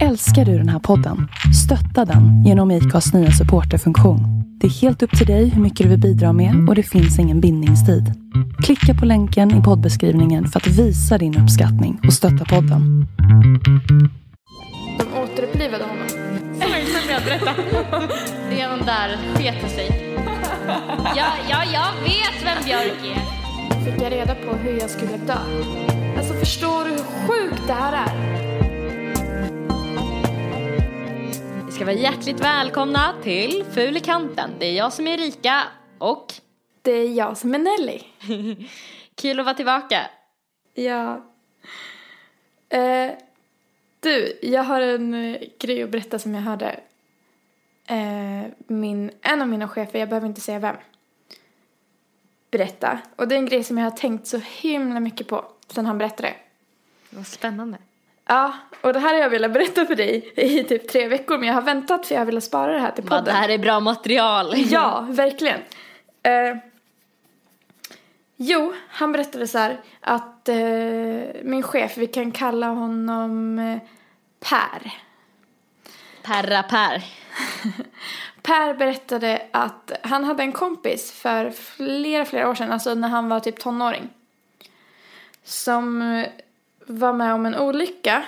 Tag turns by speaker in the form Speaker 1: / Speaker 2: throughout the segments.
Speaker 1: Älskar du den här podden? Stötta den genom IKAs nya supporterfunktion. Det är helt upp till dig hur mycket du vill bidra med och det finns ingen bindningstid. Klicka på länken i poddbeskrivningen för att visa din uppskattning och stötta podden.
Speaker 2: De återupplivade honom.
Speaker 3: Långsamt jag berätta. Redan där sket sig. Ja, ja, jag vet vem Björk är.
Speaker 2: Fick jag reda på hur jag skulle dö. Alltså förstår du hur sjukt det här är?
Speaker 3: Ska vara hjärtligt välkomna till Ful i kanten. Det är jag som är Erika och
Speaker 2: Det är jag som är Nelly.
Speaker 3: kul att vara tillbaka.
Speaker 2: Ja. Eh, du, jag har en eh, grej att berätta som jag hörde. Eh, min, en av mina chefer, jag behöver inte säga vem, berätta. Och det är en grej som jag har tänkt så himla mycket på sen han berättade.
Speaker 3: Vad spännande.
Speaker 2: Ja, och det här har jag velat berätta för dig i typ tre veckor men jag har väntat för jag har velat spara det här till podden.
Speaker 3: det här är bra material.
Speaker 2: Ja, verkligen. Eh, jo, han berättade så här att eh, min chef, vi kan kalla honom eh, Per.
Speaker 3: Perra Per.
Speaker 2: Per berättade att han hade en kompis för flera, flera år sedan, alltså när han var typ tonåring. Som var med om en olycka.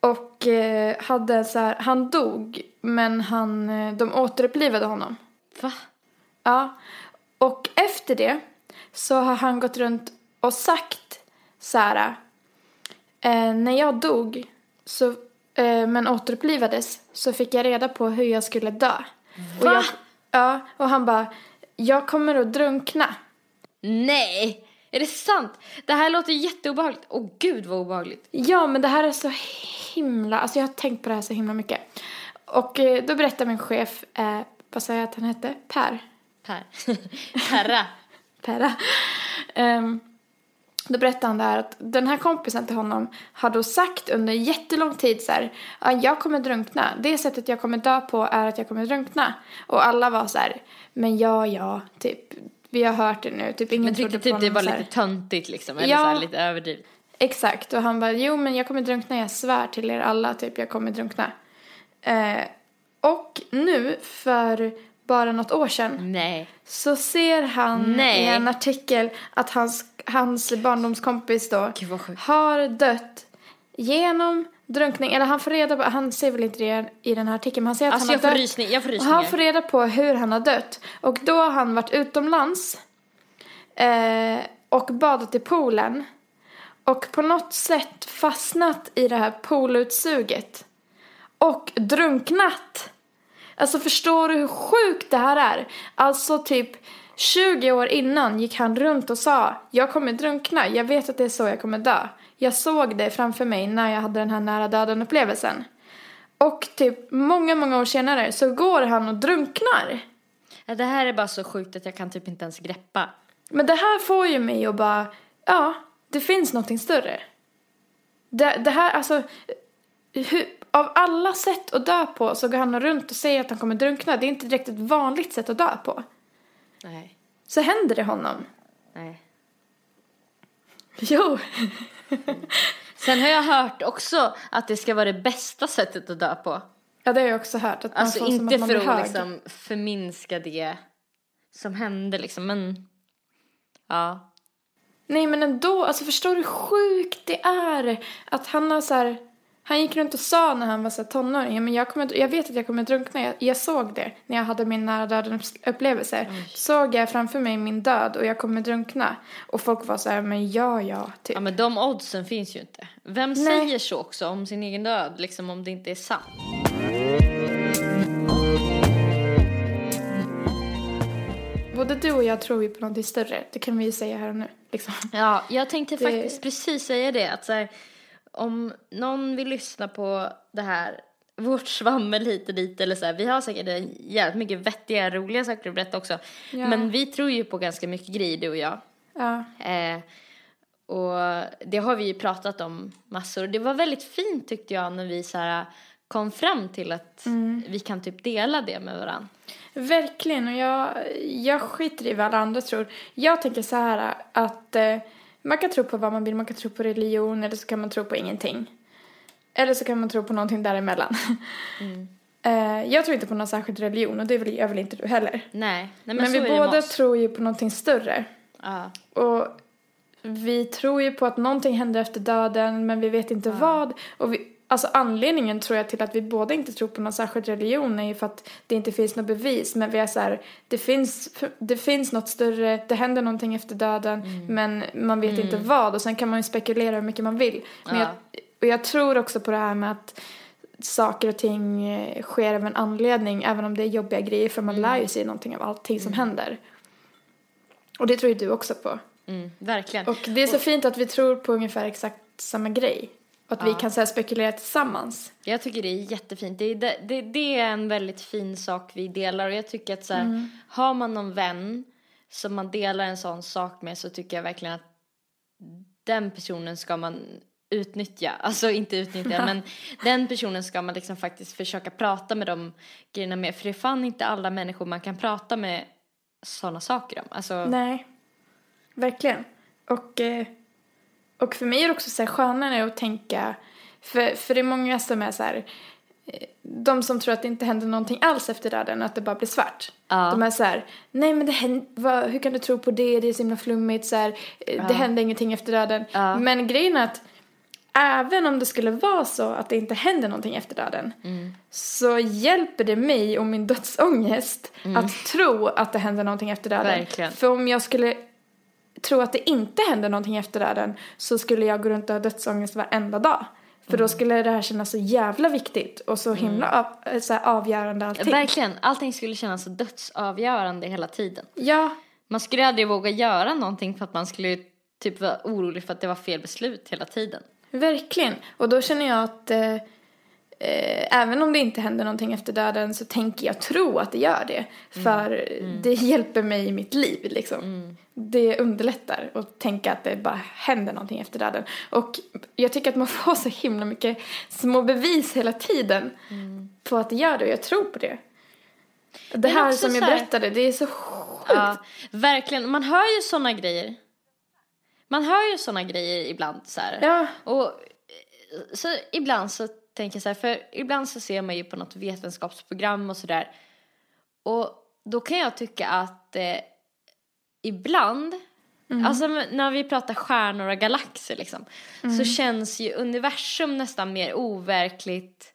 Speaker 2: Och eh, hade så här, han dog men han, eh, de återupplivade honom.
Speaker 3: Va?
Speaker 2: Ja, och efter det så har han gått runt och sagt så här. Eh, när jag dog så, eh, men återupplivades så fick jag reda på hur jag skulle dö. Och
Speaker 3: Va?
Speaker 2: jag, ja, och han bara, jag kommer att drunkna.
Speaker 3: Nej! Är det sant? Det här låter jätteobehagligt. Åh gud vad obehagligt.
Speaker 2: Ja, men det här är så himla, alltså jag har tänkt på det här så himla mycket. Och eh, då berättar min chef, eh, vad sa jag att han hette? Per.
Speaker 3: Per. Perra.
Speaker 2: Perra. Ehm, då berättade han där att den här kompisen till honom har då sagt under jättelång tid så här, ja, jag kommer drunkna. Det sättet jag kommer dö på är att jag kommer drunkna. Och alla var så här, men ja, ja, typ, vi har hört det nu, typ ingen
Speaker 3: Men
Speaker 2: trodde
Speaker 3: tyckte
Speaker 2: på
Speaker 3: typ det var lite töntigt liksom. Eller
Speaker 2: Ja.
Speaker 3: så här, lite överdrivet.
Speaker 2: Exakt, och han bara, jo men jag kommer drunkna, jag svär till er alla, typ jag kommer drunkna. Eh, och nu, för bara något år sedan,
Speaker 3: Nej.
Speaker 2: så ser han
Speaker 3: Nej.
Speaker 2: i en artikel att hans, hans barndomskompis då har dött genom drunkning, eller han får reda på, han ser väl inte det i den här artikeln, men han säger att
Speaker 3: Alltså
Speaker 2: han har dött.
Speaker 3: rysning, jag får
Speaker 2: Och han
Speaker 3: rysningar.
Speaker 2: får reda på hur han har dött. Och då har han varit utomlands eh, och badat i poolen. Och på något sätt fastnat i det här poolutsuget. Och drunknat. Alltså förstår du hur sjukt det här är? Alltså typ 20 år innan gick han runt och sa Jag kommer drunkna, jag vet att det är så jag kommer dö. Jag såg det framför mig när jag hade den här nära döden upplevelsen. Och typ många, många år senare så går han och drunknar.
Speaker 3: Det här är bara så sjukt att jag kan typ inte ens greppa.
Speaker 2: Men det här får ju mig att bara, ja, det finns någonting större. Det, det här, alltså, hur, av alla sätt att dö på så går han runt och säger att han kommer drunkna. Det är inte direkt ett vanligt sätt att dö på.
Speaker 3: Nej.
Speaker 2: Så händer det honom.
Speaker 3: Nej.
Speaker 2: Jo.
Speaker 3: Sen har jag hört också att det ska vara det bästa sättet att dö på.
Speaker 2: Ja, det har jag också hört. Att man
Speaker 3: Alltså
Speaker 2: får som
Speaker 3: inte
Speaker 2: att man
Speaker 3: för
Speaker 2: blir
Speaker 3: att
Speaker 2: hög.
Speaker 3: liksom förminska det som hände liksom, men ja.
Speaker 2: Nej, men ändå, alltså förstår du hur sjukt det är att han har så här, han gick runt och sa när han var så tonåring, men jag, kommer, jag vet att jag kommer drunkna, jag, jag såg det när jag hade min nära döden upplevelse. Såg jag framför mig min död och jag kommer drunkna. Och folk var så här, men ja, ja, typ.
Speaker 3: ja, men de oddsen finns ju inte. Vem
Speaker 2: Nej.
Speaker 3: säger så också om sin egen död, liksom om det inte är sant?
Speaker 2: Både du och jag tror ju på någonting större, det kan vi ju säga här och nu. Liksom.
Speaker 3: Ja, jag tänkte
Speaker 2: Det-
Speaker 3: faktiskt precis säga det, att så här, om någon vill lyssna på det här, vårt svammel hit och dit eller så här, vi har säkert en jävligt mycket vettiga, roliga saker att berätta också.
Speaker 2: Ja.
Speaker 3: Men vi tror ju på ganska mycket grejer, du och jag.
Speaker 2: Ja.
Speaker 3: Eh, och det har vi ju pratat om massor. Det var väldigt fint tyckte jag när vi så här kom fram till att vi kan typ dela det med varandra.
Speaker 2: Verkligen, och jag, jag skiter i vad alla andra tror. Jag tänker så här att eh, man kan tro på vad man vill, man kan tro på religion eller så kan man tro på ingenting. Eller så kan man tro på någonting däremellan. Eh, jag tror inte på någon särskild religion och det gör väl inte du heller.
Speaker 3: Nej, nej men,
Speaker 2: Men, vi båda tror ju på någonting större.
Speaker 3: Ja.
Speaker 2: Och vi tror ju på att någonting händer efter döden men vi vet inte vad. Och vi, alltså anledningen tror jag till att vi båda inte tror på någon särskild religion är ju för att det inte finns något bevis. Men vi är så här, det finns, det finns något större, det händer någonting efter döden men man vet inte vad. Och sen kan man ju spekulera hur mycket man vill. Men
Speaker 3: Ja.
Speaker 2: jag, och jag tror också på det här med att saker och ting eh, sker av en anledning även om det är jobbiga grejer för man lär ju sig någonting av allting som händer. Och det tror ju du också på.
Speaker 3: Mm, verkligen.
Speaker 2: Och det är så fint att vi tror på ungefär exakt samma grej. Och att vi
Speaker 3: Ja.
Speaker 2: kan så spekulera tillsammans.
Speaker 3: Jag tycker det är jättefint. Det är, det, det, det är en väldigt fin sak vi delar och jag tycker att så här,
Speaker 2: Mm.
Speaker 3: har man någon vän som man delar en sån sak med så tycker jag verkligen att den personen ska man utnyttja. Alltså inte utnyttja men den personen ska man liksom faktiskt försöka prata med de grejerna med. För det är fan inte alla människor man kan prata med sådana saker om. Alltså,
Speaker 2: Nej, verkligen. Och, eh, och för mig är det också så här skönare att tänka, för, för det är många som är så här, eh, de som tror att det inte händer någonting alls efter döden, att det bara blir svart.
Speaker 3: Ja.
Speaker 2: De är så här, nej men det händer, vad, hur kan du tro på det, det är så himla flummigt, så här, eh, det händer ingenting efter döden.
Speaker 3: Ja.
Speaker 2: Men grejen är att även om det skulle vara så att det inte händer någonting efter döden
Speaker 3: Mm.
Speaker 2: så hjälper det mig och min dödsångest att tro att det händer någonting efter döden.
Speaker 3: Mm. Verkligen.
Speaker 2: För om jag skulle tro att det inte händer någonting efter döden så skulle jag gå runt och ha dödsångest varenda dag. För
Speaker 3: Mm.
Speaker 2: då skulle det här kännas så jävla viktigt och så himla av, så här avgörande allting.
Speaker 3: Verkligen, allting skulle kännas så dödsavgörande hela tiden.
Speaker 2: Ja,
Speaker 3: Man skulle aldrig våga göra någonting för att man skulle typ vara orolig för att det var fel beslut hela tiden.
Speaker 2: verkligen. Och då känner jag att eh, eh, även om det inte händer någonting efter döden så tänker jag tro att det gör det. För det hjälper mig i mitt liv liksom. Det underlättar att tänka att det bara händer någonting efter döden. Och jag tycker att man får så himla mycket små bevis hela tiden på att det gör det och jag tror på det. Det
Speaker 3: Men
Speaker 2: här som jag
Speaker 3: här-
Speaker 2: berättade, det är så sjukt.
Speaker 3: Ja, verkligen. Man hör ju såna grejer. Man hör ju såna grejer ibland så här.
Speaker 2: Ja.
Speaker 3: Och eh, så ibland så tänker så här, för ibland så ser man ju på något vetenskapsprogram och sådär. Och då kan jag tycka att eh, ibland, alltså när vi pratar stjärnor och galaxer liksom, så känns ju universum nästan mer overkligt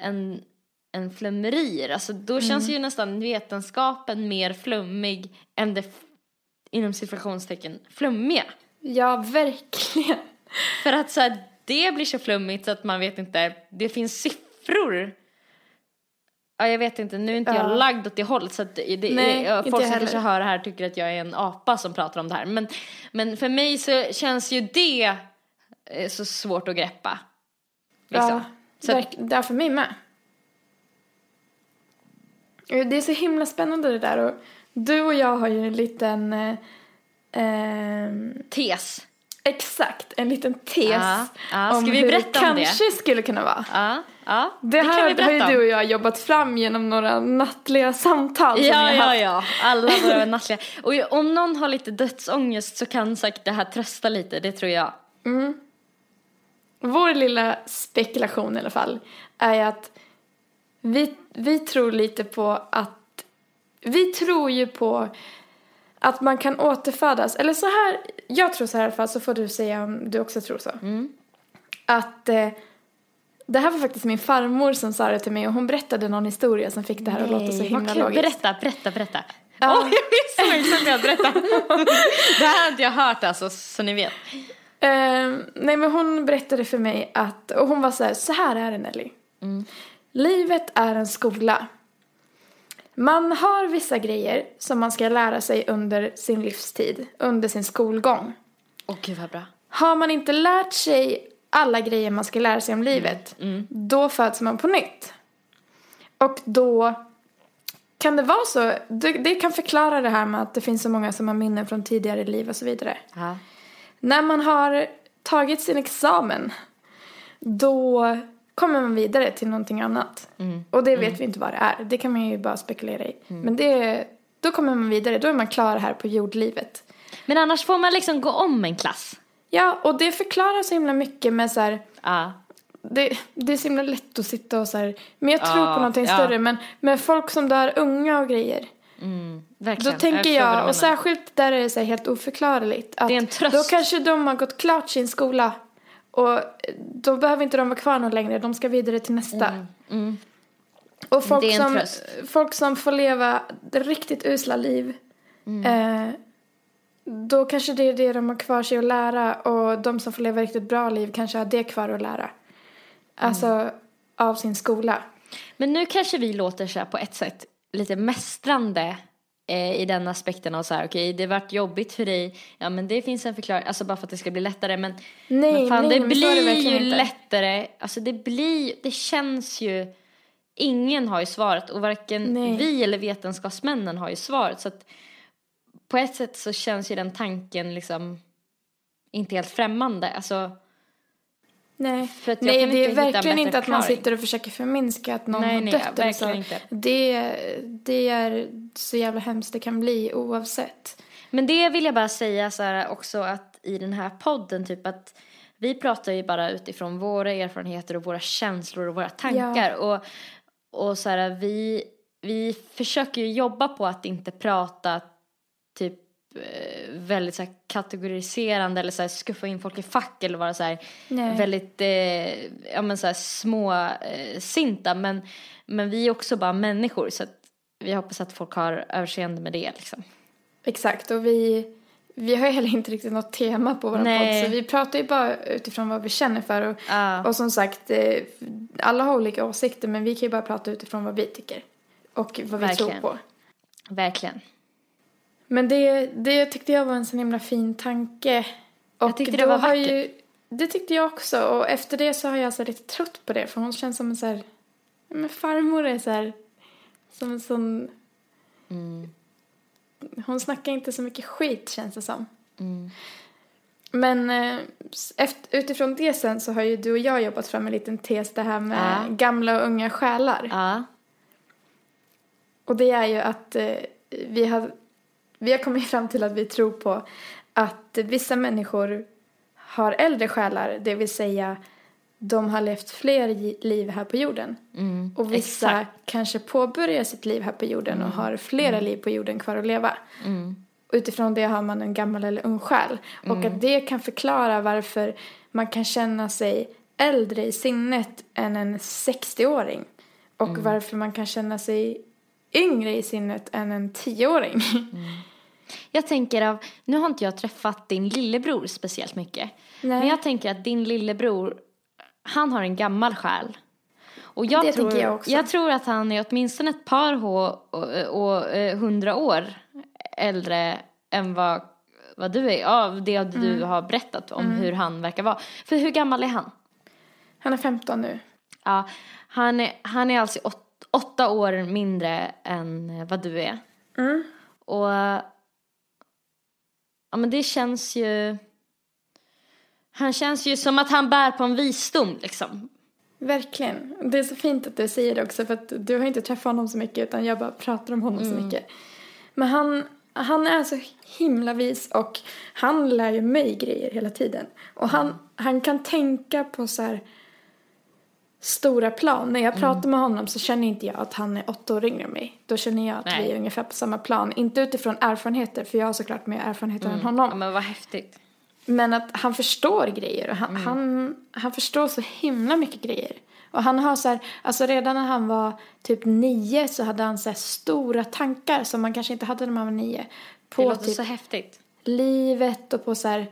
Speaker 3: än, än flummerier. Alltså då känns ju nästan vetenskapen mer flummig än det inom situationstecken flummiga.
Speaker 2: Ja, verkligen.
Speaker 3: För att så här, det blir så flummigt så att man vet inte, det finns siffror. Ja, jag vet inte, nu är inte
Speaker 2: Ja.
Speaker 3: jag lagd åt det hållet så att det,
Speaker 2: Nej,
Speaker 3: ja,
Speaker 2: inte
Speaker 3: folk
Speaker 2: jag
Speaker 3: som kanske hör det här tycker att jag är en apa som pratar om det här. Men, men för mig så känns ju det eh, så svårt att greppa. Liksom.
Speaker 2: Ja,
Speaker 3: Så
Speaker 2: verk, det är för mig med. Eh, Det är så himla spännande det där och du och jag har ju en liten eh, ehm,
Speaker 3: Tes.
Speaker 2: Exakt, en liten tes
Speaker 3: Ja, ja.
Speaker 2: Om hur det
Speaker 3: om det?
Speaker 2: kanske skulle kunna vara.
Speaker 3: Ja, ja.
Speaker 2: Det,
Speaker 3: kan
Speaker 2: här har ju du och jag jobbat fram genom några nattliga samtal som vi
Speaker 3: Ja, ja,
Speaker 2: haft.
Speaker 3: ja. Alla våra nattliga. Och om någon har lite dödsångest så kan säkert det här trösta lite, det tror jag.
Speaker 2: Vår lilla spekulation i alla fall är att vi, vi tror lite på att vi tror ju på att man kan återfödas. Eller så här, jag tror så här i alla fall så får du säga om du också tror så. Att eh, det här var faktiskt min farmor som sa det till mig och hon berättade någon historia som fick det här att låta så
Speaker 3: Nej,
Speaker 2: himla logiskt.
Speaker 3: Berätta, berätta, berätta.
Speaker 2: Ja.
Speaker 3: Åh, jag är så exalterad att berätta. det här har inte jag hört alltså, så ni vet.
Speaker 2: Eh, nej men hon berättade för mig att, och hon var så här, så här är det Nelly. Livet är en skola. Man har vissa grejer som man ska lära sig under sin livstid, under sin skolgång.
Speaker 3: Åh gud vad bra.
Speaker 2: Har man inte lärt sig alla grejer man ska lära sig om livet, då föds man på nytt. Och då kan det vara så, det, det kan förklara det här med att det finns så många som har minnen från tidigare liv och så vidare.
Speaker 3: Ja.
Speaker 2: När man har tagit sin examen då kommer man vidare till någonting annat. Och det vet vi inte vad det är. Det kan man ju bara spekulera i. Men det, då kommer man vidare. Då är man klar här på jordlivet.
Speaker 3: Men annars får man liksom gå om en klass.
Speaker 2: Ja, och det förklarar så himla mycket med så här,
Speaker 3: Ja.
Speaker 2: det, det är så himla lätt att sitta och så här, men jag tror
Speaker 3: Ja,
Speaker 2: på någonting
Speaker 3: ja.
Speaker 2: större. Men med folk som dör unga och grejer.
Speaker 3: Mm,
Speaker 2: Då
Speaker 3: verkligen.
Speaker 2: tänker
Speaker 3: vad du
Speaker 2: jag, och särskilt där är det så här helt oförklarligt. Att
Speaker 3: Det är en tröst.
Speaker 2: Då kanske de har gått klart sin skola. Och då behöver inte de vara kvar någon längre, de ska vidare till nästa.
Speaker 3: Mm.
Speaker 2: Och folk som,
Speaker 3: tröst.
Speaker 2: folk som får leva riktigt usla liv.
Speaker 3: Mm.
Speaker 2: Eh, då kanske det är det de har kvar sig att lära. Och de som får leva riktigt bra liv kanske har det kvar att lära. Alltså
Speaker 3: Mm.
Speaker 2: av sin skola.
Speaker 3: Men nu kanske vi låter så på ett sätt lite mästrande eh, i den aspekten av så här, okej, det vart jobbigt för dig, ja men det finns en förklaring, alltså bara för att det ska bli lättare, men,
Speaker 2: Nej,
Speaker 3: men fan
Speaker 2: nej,
Speaker 3: det
Speaker 2: det
Speaker 3: blir
Speaker 2: verkligen
Speaker 3: ju
Speaker 2: inte.
Speaker 3: lättare, alltså det blir, det känns ju, ingen har ju svaret och varken
Speaker 2: Nej.
Speaker 3: vi eller vetenskapsmännen har ju svaret, så att på ett sätt så känns ju den tanken liksom inte helt främmande, alltså
Speaker 2: Nej, nej det är verkligen inte att man
Speaker 3: förklaring.
Speaker 2: sitter och försöker förminska att någon
Speaker 3: Nej,
Speaker 2: har
Speaker 3: nej,
Speaker 2: dött eller så.
Speaker 3: verkligen inte.
Speaker 2: Det, det är så jävla hemskt det kan bli oavsett.
Speaker 3: Men det vill jag bara säga så här också att i den här podden typ att vi pratar ju bara utifrån våra erfarenheter och våra känslor och våra tankar och, och så här vi, vi försöker ju jobba på att inte prata typ väldigt så här kategoriserande eller så här skuffa in folk i fack eller vara så här väldigt eh, ja men så här små eh, men, men vi är också bara människor så att vi hoppas att folk har överseende med det liksom.
Speaker 2: Exakt, och vi, vi har ju heller inte riktigt något tema på vår podd så vi pratar ju bara utifrån vad vi känner för. Och,
Speaker 3: Ja.
Speaker 2: och som sagt, eh, alla har olika åsikter men vi kan ju bara prata utifrån vad vi tycker. Och vad vi
Speaker 3: Verkligen.
Speaker 2: tror på.
Speaker 3: Verkligen.
Speaker 2: Men det, det tyckte jag var en så himla fin tanke. Och
Speaker 3: Jag tyckte det var vackert.
Speaker 2: Ju, det tyckte jag också. Och efter det så har jag så lite trött på det. För hon känns som en så här... Men farmor är så här... Som en sån...
Speaker 3: Mm.
Speaker 2: Hon snackar inte så mycket skit känns det som.
Speaker 3: Mm.
Speaker 2: Men eh, efter, utifrån det sen så har ju du och jag jobbat fram en liten tes det här med
Speaker 3: Ja.
Speaker 2: gamla och unga själar.
Speaker 3: Ja.
Speaker 2: Och det är ju att eh, vi, har, vi har kommit fram till att vi tror på att vissa människor har äldre själar, det vill säga de har levt fler liv här på jorden.
Speaker 3: Mm.
Speaker 2: Och vissa
Speaker 3: Exakt.
Speaker 2: kanske påbörjar sitt liv här på jorden och har flera liv på jorden kvar att leva.
Speaker 3: Mm.
Speaker 2: Utifrån det har man en gammal eller ung själ. Och att det kan förklara varför man kan känna sig äldre i sinnet än en 60-åring. Och varför man kan känna sig yngre i sinnet än en 10-åring.
Speaker 3: Jag tänker av, nu har inte jag träffat din lillebror speciellt mycket.
Speaker 2: Nej.
Speaker 3: Men jag tänker att din lillebror, han har en gammal själ. Och jag
Speaker 2: Det
Speaker 3: tror,
Speaker 2: jag också.
Speaker 3: Jag tror att han är åtminstone ett par hå- och, eh, hundra år äldre än vad, vad du är. Av det du
Speaker 2: Mm.
Speaker 3: har berättat om hur han verkar vara. För hur gammal är han?
Speaker 2: Han är 15 nu.
Speaker 3: Ja, han är, han är alltså åt, åtta år mindre än vad du är.
Speaker 2: Mm.
Speaker 3: Och ja men det känns ju han känns ju som att han bär på en visdom liksom.
Speaker 2: Verkligen. Det är så fint att du säger det också för att du har inte träffat honom så mycket utan jag bara pratar om honom så mycket. Men han, han är så himla vis och han lär ju mig grejer hela tiden. Och han, han kan tänka på så här stora plan. När jag pratar med honom så känner inte jag att han är åtta år yngre än mig. Då känner jag att
Speaker 3: Nej.
Speaker 2: vi är ungefär på samma plan. Inte utifrån erfarenheter för jag har såklart mer erfarenheter än
Speaker 3: Ja
Speaker 2: honom.
Speaker 3: men vad häftigt.
Speaker 2: Men att han förstår grejer och han, han, han förstår så himla mycket grejer. Och han har så här, alltså redan när han var typ nio så hade han så här stora tankar som man kanske inte hade när man var nio.
Speaker 3: Det
Speaker 2: På
Speaker 3: låter
Speaker 2: typ
Speaker 3: så häftigt.
Speaker 2: livet och på så här,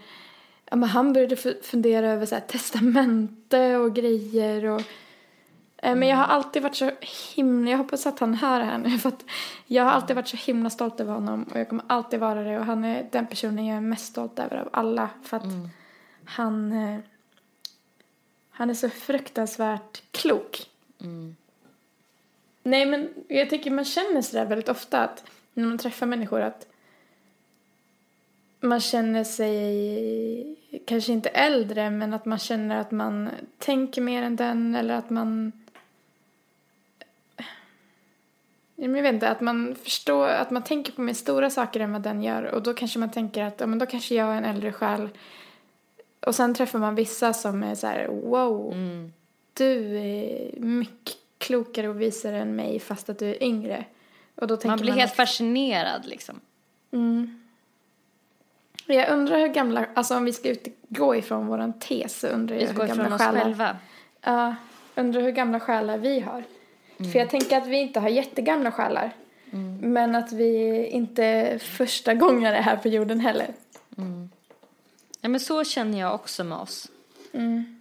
Speaker 2: ja men han började fu- fundera över så här testamente och grejer och eh, men jag har alltid varit så himla, jag hoppas att han hör det här nu för att jag har alltid varit så himla stolt över honom och jag kommer alltid vara det. Och han är den personen jag är mest stolt över av alla för att han eh, han är så fruktansvärt klok. Nej men jag tycker man känner sådär väldigt ofta att när man träffar människor att man känner sig kanske inte äldre men att man känner att man tänker mer än den eller att man jag vet inte, att man förstår, att man tänker på mer stora saker än vad den gör och då kanske man tänker att ja, men då kanske jag är en äldre själ och sen träffar man vissa som är så här wow
Speaker 3: Mm.
Speaker 2: du är mycket klokare och visare än mig fast att du är yngre. Och då tänker
Speaker 3: Man blir helt
Speaker 2: att,
Speaker 3: fascinerad liksom.
Speaker 2: mm. Jag undrar hur gamla, alltså om vi ska utgå ifrån våran tes så undrar jag hur gamla själar,
Speaker 3: själva.
Speaker 2: Ja, undrar hur gamla själar vi har.
Speaker 3: Mm.
Speaker 2: För jag tänker att vi inte har jättegamla själar. Men att vi inte är första gången är här på jorden heller.
Speaker 3: Ja, men så känner jag också med oss.
Speaker 2: Mm.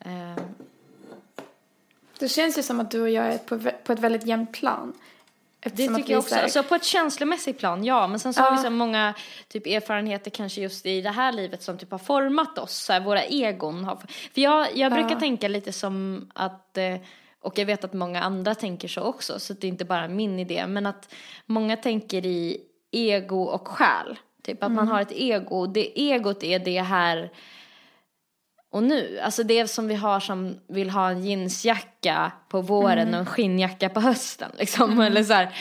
Speaker 3: Eh,
Speaker 2: Det känns ju som att du och jag är på, på ett väldigt jämnt plan.
Speaker 3: Det
Speaker 2: Eftersom att
Speaker 3: tycker jag också.
Speaker 2: så här-
Speaker 3: Alltså på ett känslomässigt plan, ja. Men sen så har
Speaker 2: Ja.
Speaker 3: vi så många typ erfarenheter kanske just i det här livet som typ har format oss. Så här, våra egon har... För jag, jag brukar
Speaker 2: Ja.
Speaker 3: tänka lite som att... eh, Och jag vet att många andra tänker så också, så det är inte bara min idé. Men att många tänker i ego och själ. Typ att man
Speaker 2: Mm.
Speaker 3: har ett ego. Det egot är det här och nu. Alltså det som vi har som vill ha en jeansjacka på våren
Speaker 2: Mm.
Speaker 3: och en skinnjacka på hösten. Liksom. Eller så här,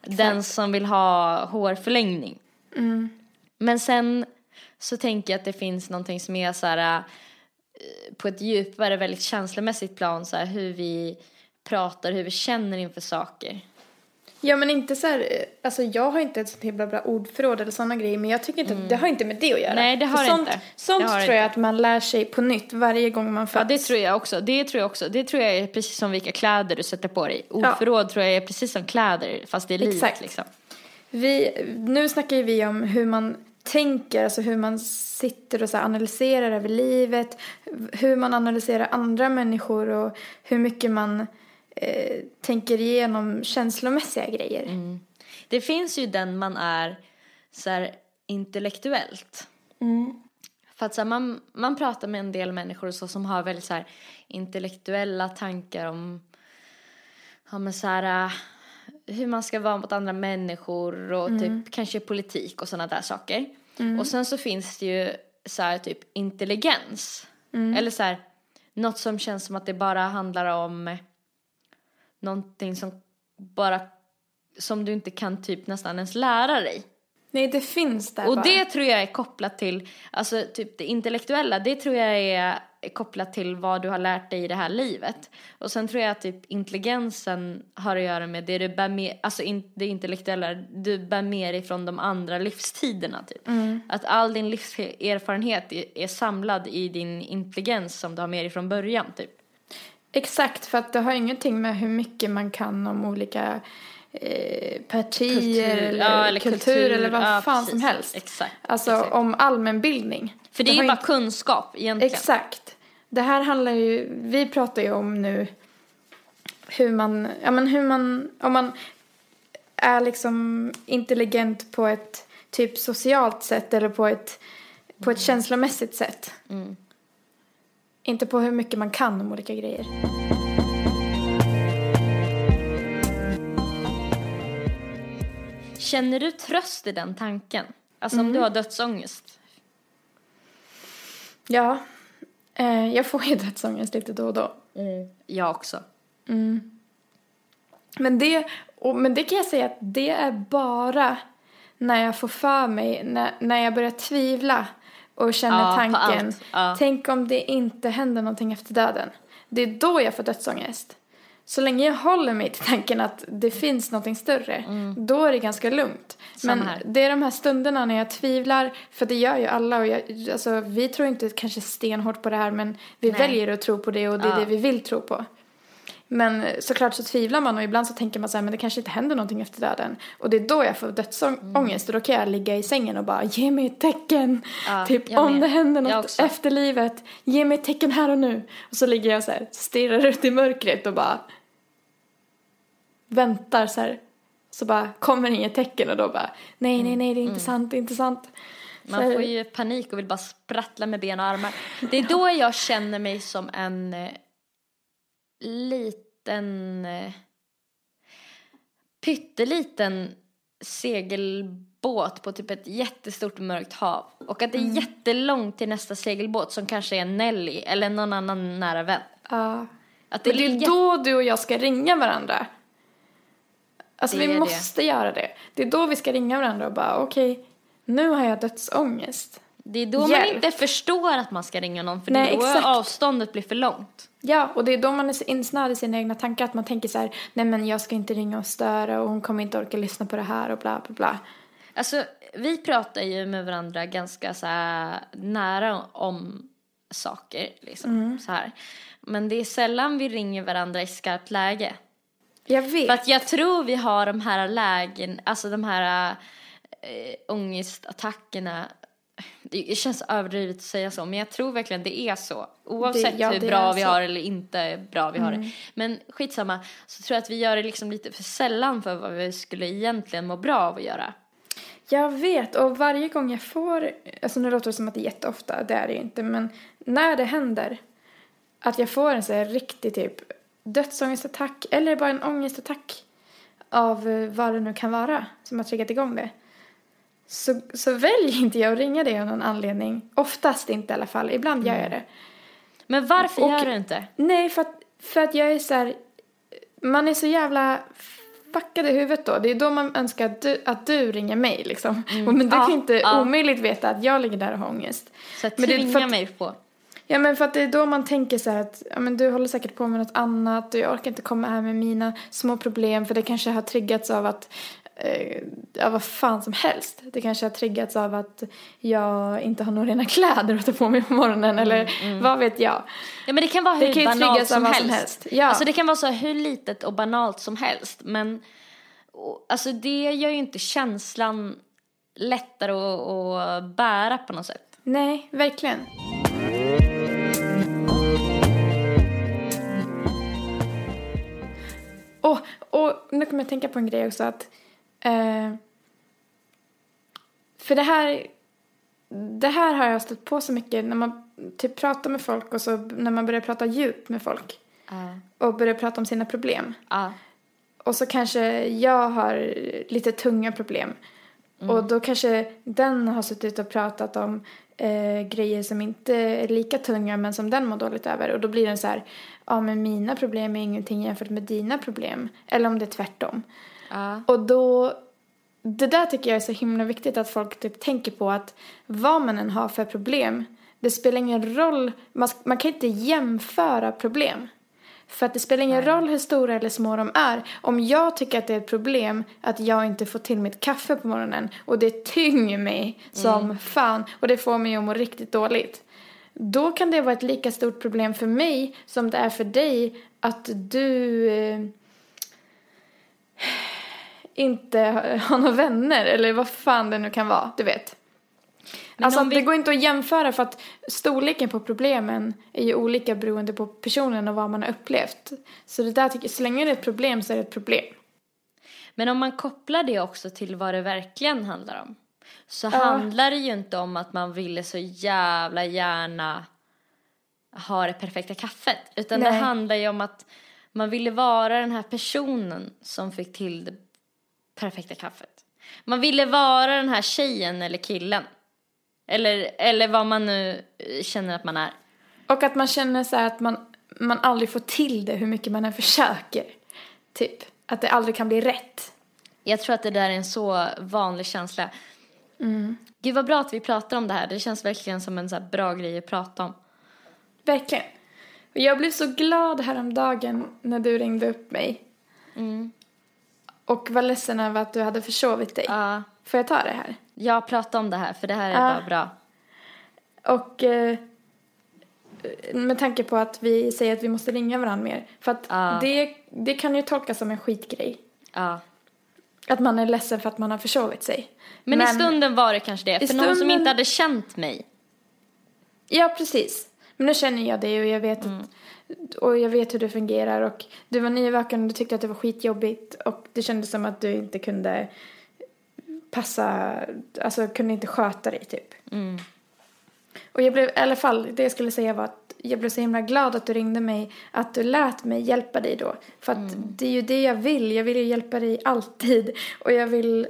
Speaker 3: den som vill ha hårförlängning.
Speaker 2: Mm.
Speaker 3: Men sen så tänker jag att det finns någonting som är så här eh, på ett djupare, väldigt känslomässigt plan, så här, hur vi pratar, hur vi känner inför saker.
Speaker 2: Ja men inte så här, eh, alltså jag har inte ett sånt himla bra ordförråd eller sådana grejer men jag tycker inte att det har inte med det att göra.
Speaker 3: Nej, det har det
Speaker 2: sånt,
Speaker 3: inte.
Speaker 2: Sånt
Speaker 3: Det
Speaker 2: tror jag
Speaker 3: inte.
Speaker 2: att man lär sig på nytt varje gång man föds.
Speaker 3: Ja, det tror jag också. Det tror jag också. Det tror jag är precis som vilka kläder du sätter på dig. Ordförråd tror jag är precis som kläder, fast det är livet
Speaker 2: Exakt.
Speaker 3: liksom.
Speaker 2: Vi, nu snackar ju vi om hur man tänker, alltså hur man sitter och så analyserar över livet, hur man analyserar andra människor och hur mycket man eh, tänker igenom känslomässiga grejer.
Speaker 3: Mm. Det finns ju den man är så här intellektuellt. För att så här, man, man pratar med en del människor så, som har väldigt så här, intellektuella tankar om ja, men så här, äh, hur man ska vara mot andra människor och typ kanske politik och sådana där saker. Och sen så finns det ju så här, typ intelligens. Eller så här, något som känns som att det bara handlar om någonting som bara som du inte kan typ nästan ens lära dig.
Speaker 2: Nej, det finns där
Speaker 3: Och
Speaker 2: bara.
Speaker 3: det tror jag är kopplat till, alltså typ det intellektuella, det tror jag är kopplat till vad du har lärt dig i det här livet. Och sen tror jag att typ intelligensen har att göra med det du bär med, alltså in, det intellektuella, du bär med dig från de andra livstiderna typ. Att all din livserfarenhet är, är samlad i din intelligens som du har med dig från början typ.
Speaker 2: Exakt, för att det har ingenting med hur mycket man kan om olika eh, partier
Speaker 3: Kultur,
Speaker 2: eller,
Speaker 3: ja, eller
Speaker 2: kultur,
Speaker 3: kultur,
Speaker 2: eller vad
Speaker 3: ja,
Speaker 2: fan
Speaker 3: precis.
Speaker 2: som helst.
Speaker 3: Exakt,
Speaker 2: Alltså
Speaker 3: exakt.
Speaker 2: om allmänbildning.
Speaker 3: För det, är
Speaker 2: har
Speaker 3: ju bara
Speaker 2: inte-
Speaker 3: kunskap egentligen.
Speaker 2: Exakt. Det här handlar ju, vi pratar ju om nu hur man, ja men hur man, om man är liksom intelligent på ett typ socialt sätt eller på ett, på ett känslomässigt sätt. Inte på hur mycket man kan om olika grejer.
Speaker 3: Känner du tröst i den tanken? Alltså om du har dödsångest?
Speaker 2: Ja, eh, jag får ju dödsångest lite då och då.
Speaker 3: Jag också.
Speaker 2: Men det, och, men det kan jag säga att det är bara när jag får för mig, när, när jag börjar tvivla och känner
Speaker 3: Ja,
Speaker 2: tanken.
Speaker 3: Ja.
Speaker 2: tänk om det inte händer någonting efter döden. Det är då jag får dödsångest. Så länge jag håller mig till tanken att det finns någonting större, då är det ganska lugnt.
Speaker 3: Samma
Speaker 2: Men
Speaker 3: här.
Speaker 2: det är de här stunderna när jag tvivlar, för det gör ju alla och jag, alltså, vi tror inte kanske stenhårt på det här men vi
Speaker 3: Nej.
Speaker 2: väljer att tro på det och det är
Speaker 3: Ja.
Speaker 2: det vi vill tro på. Men såklart så tvivlar man och ibland så tänker man så här, men det kanske inte händer någonting efter döden. Och det är då jag får dödsångest och då kan jag ligga i sängen och bara, ge mig ett tecken.
Speaker 3: Ja,
Speaker 2: typ om
Speaker 3: med.
Speaker 2: det händer något efter livet, ge mig ett tecken här och nu. Och så ligger jag så här, stirrar ut i mörkret och bara väntar så här. Så bara kommer inget tecken och då bara, nej, nej, nej, det är inte sant, det är inte sant.
Speaker 3: Man får ju panik och vill bara sprattla med ben och armar. Det är då jag känner mig som en eh, liten, eh, pytteliten segelbåt på typ ett jättestort mörkt hav. Och att det är
Speaker 2: Mm.
Speaker 3: jättelångt till nästa segelbåt som kanske är Nelly eller någon annan nära vän.
Speaker 2: Ja.
Speaker 3: Att det
Speaker 2: Och det är
Speaker 3: ligger-
Speaker 2: då du och jag ska ringa varandra. Alltså
Speaker 3: Det
Speaker 2: vi
Speaker 3: det.
Speaker 2: måste göra det. Det är då vi ska ringa varandra och bara okej, nu har jag dödsångest.
Speaker 3: Det är då man
Speaker 2: Hjälp.
Speaker 3: inte förstår att man ska ringa någon för
Speaker 2: Nej,
Speaker 3: det är då
Speaker 2: exakt.
Speaker 3: avståndet blir för långt.
Speaker 2: Ja, och det är då man är insnöad i sina egna tankar att man tänker så här, nej men jag ska inte ringa och störa och hon kommer inte orka lyssna på det här och bla bla bla.
Speaker 3: Alltså, vi pratar ju med varandra ganska så nära om saker, liksom.
Speaker 2: Mm.
Speaker 3: Så här. Men det är sällan vi ringer varandra i skarpt läge.
Speaker 2: Jag vet.
Speaker 3: För att jag tror vi har de här lägen, alltså de här äh, ångestattackerna. Det känns överdrivet att säga så, men jag tror verkligen det är så. Oavsett
Speaker 2: ja,
Speaker 3: hur
Speaker 2: det
Speaker 3: bra vi
Speaker 2: så. Mm.
Speaker 3: har eller inte bra vi har det. Men skitsamma, så tror jag att vi gör det liksom lite för sällan för vad vi skulle egentligen må bra av att göra.
Speaker 2: Jag vet, och varje gång jag får, alltså nu låter det som att det är jätteofta, det är det ju inte, men när det händer att jag får en så här riktig typ dödsångestattack eller bara en ångestattack av eh, vad det nu kan vara som har triggat igång det. Så, så väljer inte jag att ringa dig av någon anledning. Oftast inte i alla fall. Ibland gör jag det.
Speaker 3: Men varför
Speaker 2: Och-
Speaker 3: gör du inte?
Speaker 2: Nej, för att, för att jag är så här, Man är så jävla fuckad i huvudet då. Det är då man önskar att du, att du ringer mig liksom. Och Men du
Speaker 3: Ja,
Speaker 2: kan inte
Speaker 3: ja.
Speaker 2: omöjligt veta att jag ligger där och har ångest.
Speaker 3: Så att
Speaker 2: Men
Speaker 3: tvinga
Speaker 2: att-
Speaker 3: mig på.
Speaker 2: Ja men för att det är då man tänker så här att ja, men du håller säkert på med något annat och jag orkar inte komma här med mina små problem för det kanske har triggats av att eh, ja vad fan som helst. Det kanske har triggats av att jag inte har några rena kläder att ta på mig på morgonen eller vad vet jag.
Speaker 3: Ja men det kan vara
Speaker 2: Det
Speaker 3: hur
Speaker 2: kan
Speaker 3: banalt som helst.
Speaker 2: som helst. Ja.
Speaker 3: Alltså det kan vara så hur litet och banalt som helst. Men och, alltså det gör ju inte känslan lättare att, att bära på något sätt.
Speaker 2: Nej, verkligen. Och, och nu kommer jag tänka på en grej också att eh, för det här det här har jag stött på så mycket när man typ pratar med folk och så när man börjar prata djupt med folk
Speaker 3: Ja.
Speaker 2: och börjar prata om sina problem.
Speaker 3: Ja.
Speaker 2: Och så kanske jag har lite tunga problem. Och då kanske den har suttit och pratat om eh, grejer som inte är lika tunga men som den mår dåligt över. Och då blir den så här, ja men mina problem är ingenting jämfört med dina problem. Eller om det är tvärtom.
Speaker 3: Ja.
Speaker 2: Och då, det där tycker jag är så himla viktigt att folk typ tänker på att vad man än har för problem, det spelar ingen roll, man, man kan inte jämföra problem. För att det spelar ingen roll hur stora eller små de är. Om jag tycker att det är ett problem att jag inte får till mitt kaffe på morgonen och det tynger mig som fan och det får mig att må riktigt dåligt. Då kan det vara ett lika stort problem för mig som det är för dig att du eh, inte har några vänner eller vad fan det nu kan vara, du vet.
Speaker 3: Men
Speaker 2: alltså
Speaker 3: om
Speaker 2: det
Speaker 3: vi-
Speaker 2: går inte att jämföra för att storleken på problemen är ju olika beroende på personen och vad man har upplevt. Så det där tycker så länge det är ett problem så är det ett problem.
Speaker 3: Men om man kopplar det också till vad det verkligen handlar om. Så handlar det ju inte om att man ville så jävla gärna ha det perfekta kaffet. Utan det
Speaker 2: Nej.
Speaker 3: handlar ju om att man ville vara den här personen som fick till det perfekta kaffet. Man ville vara den här tjejen eller killen. Eller, eller vad man nu eh, känner att man är.
Speaker 2: Och att man känner så här att man, man aldrig får till det hur mycket man än försöker. Typ. Att det aldrig kan bli rätt.
Speaker 3: Jag tror att det där är en så vanlig känsla.
Speaker 2: Mm.
Speaker 3: Gud vad bra att vi pratar om det här. Det känns verkligen som en så bra grej att prata om.
Speaker 2: Verkligen. Och jag blev så glad häromdagen när du ringde upp mig. Och var ledsen över att du hade försovit dig.
Speaker 3: Ja,
Speaker 2: Får jag ta det här?
Speaker 3: jag pratar om det här för det här är
Speaker 2: Ja.
Speaker 3: bara bra.
Speaker 2: Och eh, med tanke på att vi säger att vi måste ringa varandra mer. För att
Speaker 3: Ja.
Speaker 2: det, det kan ju tolkas som en skitgrej.
Speaker 3: Ja.
Speaker 2: Att man är ledsen för att man har försovit sig.
Speaker 3: Men, i stunden var det kanske det. För någon som
Speaker 2: stunden-
Speaker 3: inte hade känt mig.
Speaker 2: Ja, precis. Men nu känner jag dig och jag vet
Speaker 3: Mm.
Speaker 2: att, och jag vet hur det fungerar och du var nyvaken och du tyckte att det var skitjobbigt och det kändes som att du inte kunde passa, alltså kunde inte sköta dig typ.
Speaker 3: Mm.
Speaker 2: Och jag blev, i alla fall, det jag skulle säga var att jag blev så himla glad att du ringde mig, att du lät mig hjälpa dig då. För att
Speaker 3: Mm.
Speaker 2: det är ju det jag vill, jag vill ju hjälpa dig alltid. Och jag vill,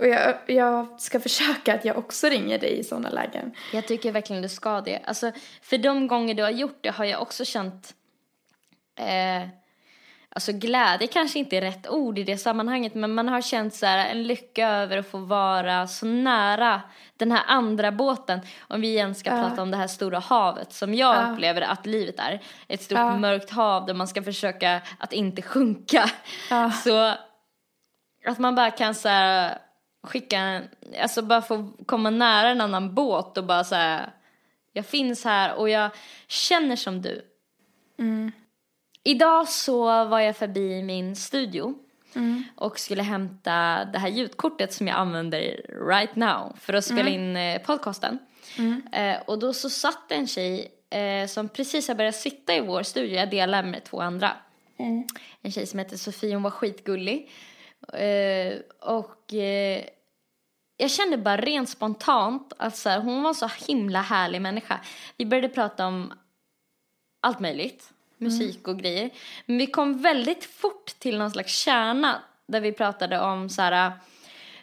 Speaker 2: och jag, jag ska försöka att jag också ringer dig i sådana lägen.
Speaker 3: Jag tycker verkligen du ska det. Alltså, för de gånger du har gjort det har jag också känt... Eh, Alltså glädje kanske inte är rätt ord i det sammanhanget men man har känt så här, en lycka över att få vara så nära den här andra båten. Om vi igen ska
Speaker 2: Ja.
Speaker 3: prata om det här stora havet som jag
Speaker 2: Ja.
Speaker 3: upplever att livet är. Ett stort
Speaker 2: Ja.
Speaker 3: mörkt hav där man ska försöka att inte sjunka. Så att man bara kan så här, skicka, alltså bara få komma nära en annan båt och bara så här, jag finns här och jag känner som du.
Speaker 2: Mm.
Speaker 3: Idag så var jag förbi min studio
Speaker 2: Mm.
Speaker 3: och skulle hämta det här ljudkortet som jag använder right now för att spela in eh, podcasten.
Speaker 2: Mm.
Speaker 3: Eh, och då så satt en tjej eh, som precis har börjat sitta i vår studio, jag delar med två andra.
Speaker 2: Mm.
Speaker 3: En tjej som heter Sofie, hon var skitgullig. Eh, och eh, jag kände bara rent spontant att så här, hon var så himla härlig människa. Vi började prata om allt möjligt, musik och grejer. Men vi kom väldigt fort till någon slags kärna där vi pratade om så här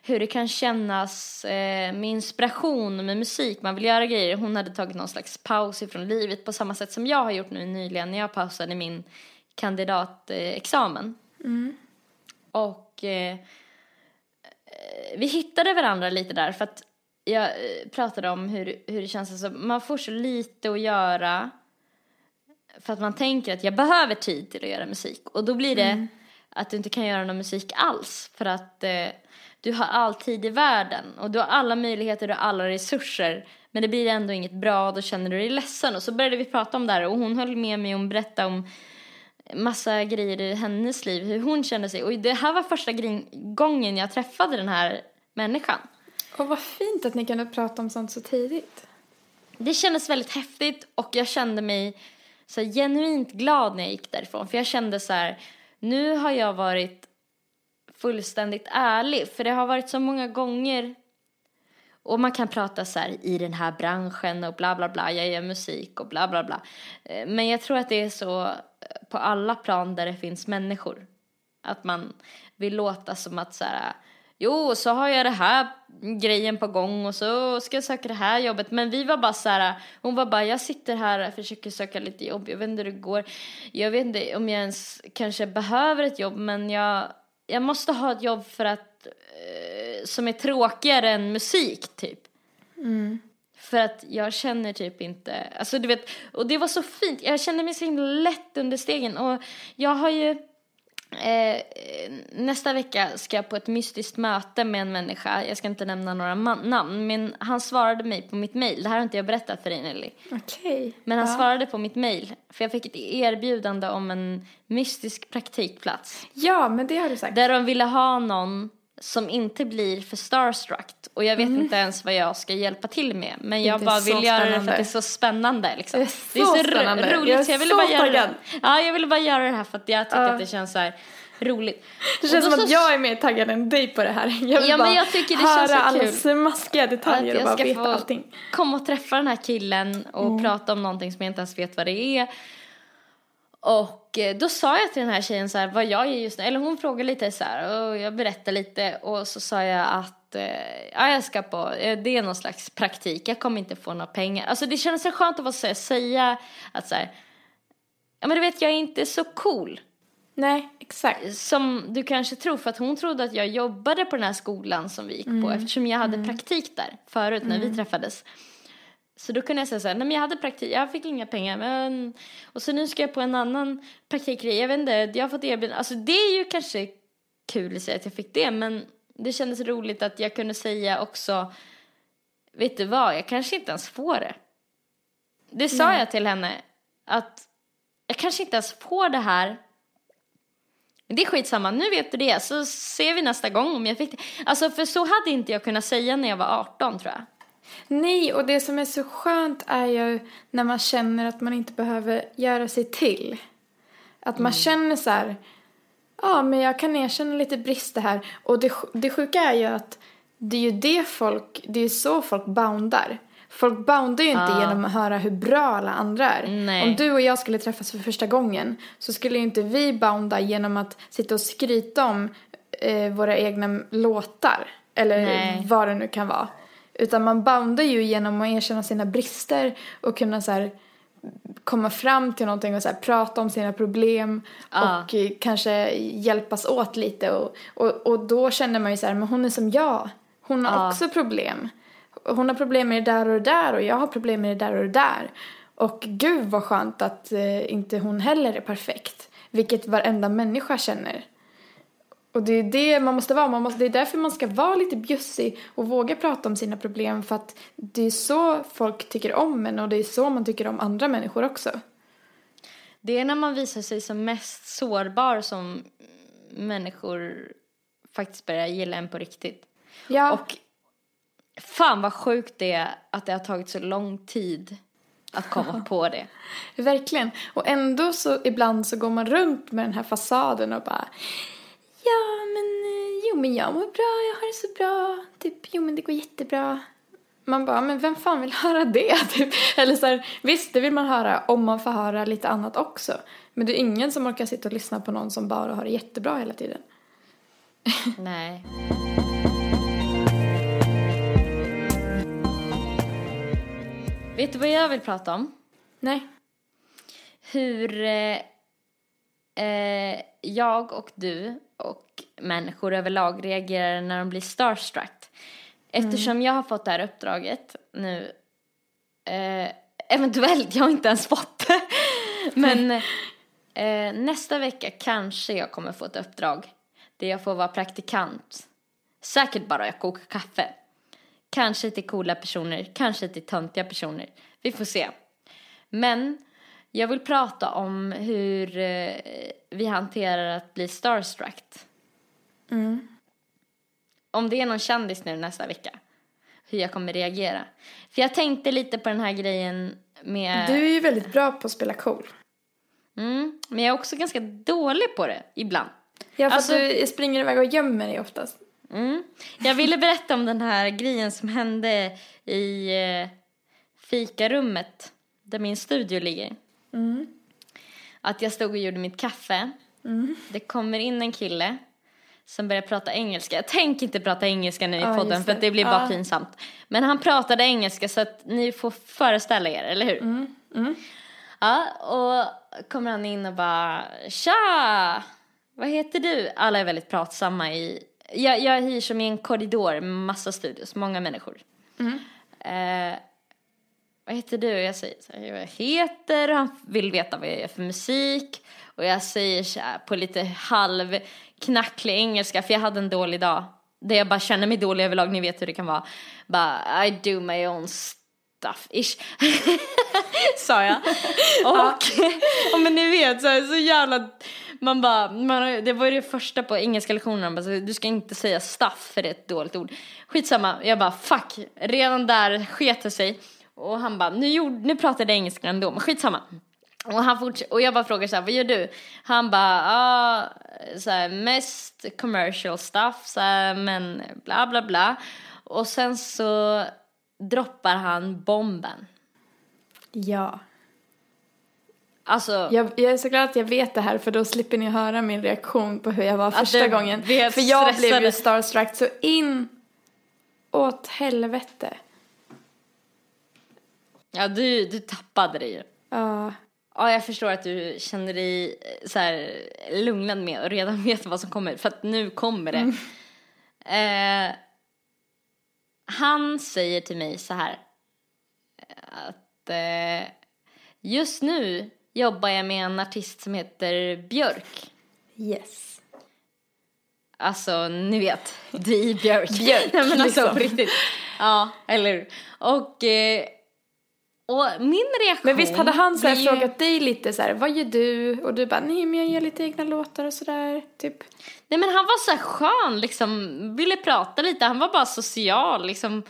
Speaker 3: hur det kan kännas eh, med inspiration med musik, man vill göra grejer. Hon hade tagit någon slags paus ifrån livet på samma sätt som jag har gjort nu nyligen när jag pausade min kandidatexamen.
Speaker 2: Mm.
Speaker 3: Och eh, vi hittade varandra lite där för att jag eh, pratade om hur, hur det känns, alltså, man får så lite att göra för att man tänker att jag behöver tid till att göra musik. Och då blir det att du inte kan göra någon musik alls för att eh, du har all tid i världen och du har alla möjligheter och alla resurser. Men det blir ändå inget bra och då känner du dig ledsen. Och så började vi prata om det här och hon höll med mig om berätta om massa grejer i hennes liv, hur hon kände sig och det här var första gången jag träffade den här människan.
Speaker 2: Och vad fint att ni kunde prata om sånt så tidigt.
Speaker 3: Det kändes väldigt häftigt och jag kände mig så genuint glad när jag gick därifrån. För jag kände så här, nu har jag varit fullständigt ärlig. För det har varit så många gånger och man kan prata så här i den här branschen och bla bla bla, jag gör musik och bla bla bla. Eh, Men jag tror att det är så på alla plan där det finns människor. Att man vill låta som att så här, jo så har jag det här grejen på gång och så ska jag söka det här jobbet. Men vi var bara så här, hon var bara jag sitter här och försöker söka lite jobb, jag vet inte hur det går. Jag vet inte om jag ens kanske behöver ett jobb men jag, jag måste ha ett jobb för att eh, som är tråkigare än musik typ. Mm. För att jag känner typ inte, alltså du vet, och det var så fint, jag kände mig så himla lätt under stegen och jag har ju eh, nästa vecka ska jag på ett mystiskt möte med en människa, jag ska inte nämna några namn, men han svarade mig på mitt mail, det här har inte jag berättat för dig Nelly.
Speaker 2: Okej.
Speaker 3: Men han
Speaker 2: ja.
Speaker 3: svarade på mitt mail, för jag fick ett erbjudande om en mystisk praktikplats.
Speaker 2: Ja, men det har du sagt.
Speaker 3: Där de ville ha någon som inte blir för starstruck. Och jag vet inte ens vad jag ska hjälpa till med. Men jag bara
Speaker 2: så
Speaker 3: vill göra det för att det är så spännande. Liksom.
Speaker 2: Det är så
Speaker 3: ro-
Speaker 2: spännande.
Speaker 3: roligt.
Speaker 2: Jag är
Speaker 3: så jag ville
Speaker 2: så
Speaker 3: bara göra
Speaker 2: taggad.
Speaker 3: det. Ja, jag ville bara göra det här för att jag tycker
Speaker 2: Ja.
Speaker 3: att det känns så här roligt.
Speaker 2: Det känns som att
Speaker 3: så-
Speaker 2: jag är mer taggad än dig på det här. Jag vill
Speaker 3: Ja,
Speaker 2: bara
Speaker 3: men jag tycker det
Speaker 2: höra
Speaker 3: känns så
Speaker 2: alla
Speaker 3: kul.
Speaker 2: smaskiga detaljer
Speaker 3: Att
Speaker 2: och
Speaker 3: jag
Speaker 2: bara
Speaker 3: ska
Speaker 2: veta
Speaker 3: få-
Speaker 2: allting.
Speaker 3: Kom och träffa den här killen och
Speaker 2: Mm.
Speaker 3: prata om någonting som jag inte ens vet vad det är. Och eh, då sa jag till den här tjejen så här, vad jag är just nu. Eller hon frågade lite så här och jag berättade lite och så sa jag att eh, ja, jag ska på, eh, det är någon slags praktik, jag kommer inte få några pengar. Alltså det kändes så skönt att så här, säga att så här, ja men du vet jag är inte så cool
Speaker 2: Nej, exakt.
Speaker 3: som du kanske tror, för att hon trodde att jag jobbade på den här skolan som vi gick på eftersom jag hade praktik där förut när vi träffades. Så då kunde jag säga så här, nej men jag hade praktik, jag fick inga pengar men och så nu ska jag på en annan praktikgrej, jag vet inte, jag har fått erbjudande, alltså det är ju kanske kul att säga att jag fick det men det kändes roligt att jag kunde säga också, vet du vad, jag kanske inte ens får det. Det sa
Speaker 2: Nej.
Speaker 3: jag till henne, att jag kanske inte ens får det här men det är skitsamma, nu vet du det, så ser vi nästa gång om jag fick det. Alltså för så hade inte jag kunnat säga när jag var 18 tror jag.
Speaker 2: Nej, och det som är så skönt är ju när man känner att man inte behöver göra sig till. Att man känner så här, ja men jag kan erkänna lite brister här. Och det, det sjuka är ju att det är ju det folk, det är ju så folk boundar. Folk boundar ju inte
Speaker 3: Ja.
Speaker 2: genom att höra hur bra alla andra är.
Speaker 3: Nej.
Speaker 2: Om du och jag skulle träffas för första gången så skulle ju inte vi bounda genom att sitta och skryta om eh, våra egna låtar. Eller
Speaker 3: Nej.
Speaker 2: vad det nu kan vara. Utan man boundar ju genom att erkänna sina brister och kunna så här komma fram till någonting och så här, prata om sina problem
Speaker 3: Ja.
Speaker 2: och eh, kanske hjälpas åt lite och, och, och då känner man ju så här, men hon är som jag. Hon har
Speaker 3: Ja.
Speaker 2: också problem. Hon har problem med det där och det där och jag har problem med det där och det där. Och gud vad skönt att eh, inte hon heller är perfekt. Vilket varenda människa känner. Och det är det man måste vara. Man måste, det är därför man ska vara lite bjussig och våga prata om sina problem. För att det är så folk tycker om en och det är så man tycker om andra människor också.
Speaker 3: Det är när man visar sig som mest sårbar som människor faktiskt börjar gilla en på riktigt.
Speaker 2: Ja,
Speaker 3: Och fan vad sjukt det är att det har tagit så lång tid att komma på det.
Speaker 2: verkligen. Och ändå så ibland så går man runt med den här fasaden och bara jo, men jag mår bra, jag har det så bra. Typ, jo, men det går jättebra. Man bara, men vem fan vill höra det? Typ. Eller så här, visst, det vill man höra om man får höra lite annat också. Men det är ingen som orkar sitta och lyssna på någon som bara har det jättebra hela tiden.
Speaker 3: Nej. Vet du vad jag vill prata om?
Speaker 2: Nej.
Speaker 3: Hur eh, eh, jag och du och människor överlag reagerar när de blir starstruck. Eftersom jag har fått det här uppdraget nu, eh, eventuellt, jag har inte ens fått det, men eh, nästa vecka kanske jag kommer få ett uppdrag där jag får vara praktikant. Säkert bara jag kokar kaffe. Kanske till coola personer, kanske till töntiga personer. Vi får se. Men jag vill prata om hur eh, vi hanterar att bli starstruck. Om det är någon kändis nu nästa vecka. Hur jag kommer reagera. För jag tänkte lite på den här grejen med...
Speaker 2: Du är ju väldigt bra på att spela cool.
Speaker 3: Mm, men jag är också ganska dålig på det ibland.
Speaker 2: Ja, för
Speaker 3: Alltså-
Speaker 2: du springer iväg och gömmer dig oftast.
Speaker 3: Mm. Jag ville berätta om den här grejen som hände i eh, fikarummet där min studio ligger. Att jag stod och gjorde mitt kaffe. Det kommer in en kille som börjar prata engelska. Jag tänker inte prata engelska nu i
Speaker 2: Ja,
Speaker 3: podden för
Speaker 2: det.
Speaker 3: det blir bara
Speaker 2: Ja.
Speaker 3: pinsamt. Men han pratade engelska så att ni får föreställa er, eller hur?
Speaker 2: Mm.
Speaker 3: Ja, och kommer han in och bara Tja! Vad heter du? Alla är väldigt pratsamma i Jag, jag hyr som i en korridor med massa studios, många människor. Eh, vad heter du? Jag säger så här, jag heter, han vill veta vad jag gör för musik. Och jag säger så här på lite halvknacklig engelska, för jag hade en dålig dag. Där jag bara känner mig dålig överlag, ni vet hur det kan vara. Bara, I do my own stuff, ish. Sa jag. Och, och men ni vet, så, här, så jävla... Man bara, man, det var ju det första på engelska lektionen, bara, du ska inte säga stuff för det är ett dåligt ord. Skitsamma, jag bara fuck, redan där sket det sig. Och han bara, nu, gjorde, nu pratade jag engelska ändå, men skitsamma. Och, han forts- och jag bara frågar så här, vad gör du? Han bara, ah, så här, mest commercial stuff, så här, men bla bla bla. Och sen så droppar han bomben.
Speaker 2: Ja.
Speaker 3: Alltså,
Speaker 2: Jag, jag är så glad att jag vet det här för då slipper ni höra min reaktion på hur jag var första gången. För jag blev ju starstruck så in åt helvete.
Speaker 3: ja, du, du tappade det ju.
Speaker 2: Ja.
Speaker 3: Ja, jag förstår att du känner dig eh, så här lugnad med och redan vet vad som kommer, för att nu kommer det. Eh, han säger till mig så här att eh, just nu jobbar jag med en artist som heter Björk.
Speaker 2: Yes.
Speaker 3: Alltså, ni vet, Di Björk.
Speaker 2: Björk,
Speaker 3: Nej, men alltså
Speaker 2: liksom.
Speaker 3: på riktigt. Ja, eller hur? Och, eh, och min reaktion...
Speaker 2: Men visst hade han så
Speaker 3: ju-
Speaker 2: frågat dig lite så här, vad gör du? Och du bara, nej men jag gör lite egna låtar och sådär, typ.
Speaker 3: Nej men han var så här skön liksom, ville prata lite, han var bara social liksom.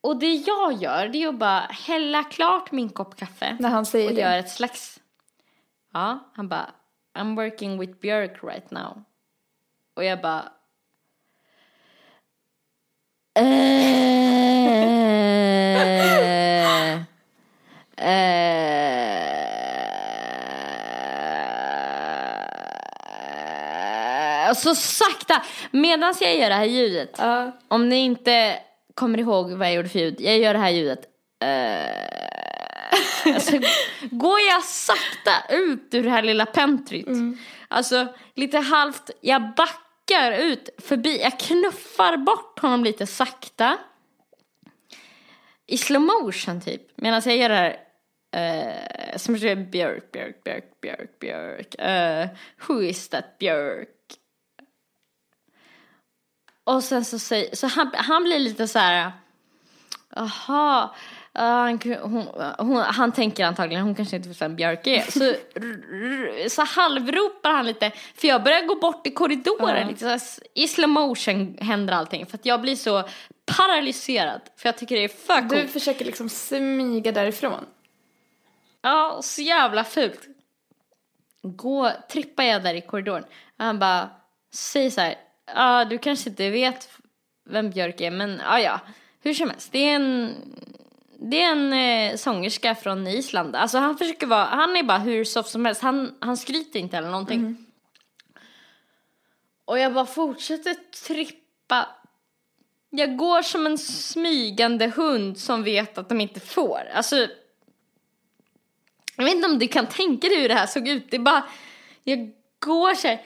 Speaker 3: Och det jag gör det är att bara hälla klart min kopp kaffe.
Speaker 2: När han säger
Speaker 3: och
Speaker 2: det.
Speaker 3: gör ett slags, ja han bara I'm working with Björk right now. Och jag bara eh, eh, så sakta, medan jag gör det här ljudet,
Speaker 2: Ja.
Speaker 3: om ni inte kommer ihåg vad jag gjorde för ljud, jag gör det här ljudet. Eh, så går jag sakta ut ur det här lilla pentryt. Alltså lite halvt, jag backar ut förbi, jag knuffar bort honom lite sakta. I slow motion typ, medan jag gör det här Uh, som säger Björk, Björk, Björk, Björk, Björk. Uh, who is that Björk? Och sen så säger, så han, han blir lite så här, aha, uh, han, hon, hon, han tänker antagligen, hon kanske inte vet vem Björk är. Så, så halvropar han lite, för jag börjar gå bort i korridoren,
Speaker 2: Ja.
Speaker 3: lite så i slow motion händer allting. För att jag blir så paralyserad, för jag tycker det är för coolt.
Speaker 2: Du försöker liksom smyga därifrån.
Speaker 3: Ja, så jävla fult. Gå, trippar jag där i korridoren. Och han bara säger så här. Ja, du kanske inte vet vem Björk är, men ja, ja. Hur som helst, det är en, det är en eh, sångerska från Island. Alltså han försöker vara, han är bara hur soft som helst. Han, han skryter inte eller någonting. Och jag bara fortsätter trippa. Jag går som en smygande hund som vet att de inte får. Alltså, jag vet inte om du kan tänka dig hur det här såg ut. Det är bara, jag går så här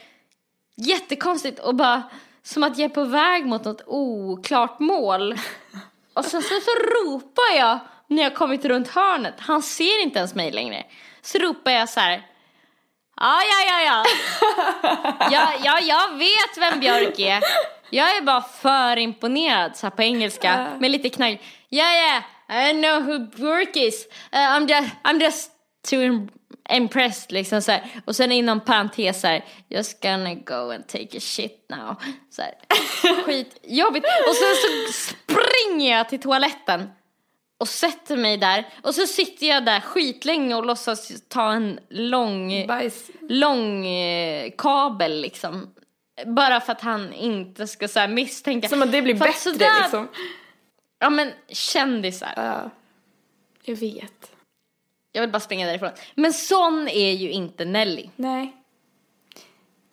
Speaker 3: jättekonstigt och bara som att jag är på väg mot något oklart mål. Och sen så, så ropar jag när jag kommit runt hörnet. Han ser inte ens mig längre. Så ropar jag så här. Ja, ja, ja, ja. Ja, ja, jag vet vem Björk är. Jag är bara för imponerad så här på engelska med lite knark. Ja, ja, I know who Björk is. Uh, I'm, just, I'm just too im- impressed liksom så här. Och sen inom parentes så här, just gonna go and take a shit now. Så här. Skitjobbigt. Och sen så springer jag till toaletten och sätter mig där. Och så sitter jag där skitlänge och låtsas ta en lång
Speaker 2: Bajs.
Speaker 3: lång eh, kabel liksom. Bara för att han inte ska så här, misstänka.
Speaker 2: Som att det blir
Speaker 3: För
Speaker 2: bättre
Speaker 3: sådär-
Speaker 2: liksom.
Speaker 3: Ja men kändisar.
Speaker 2: Ja. Jag vet.
Speaker 3: Jag vill bara springa därifrån. Men sån är ju inte Nelly.
Speaker 2: Nej.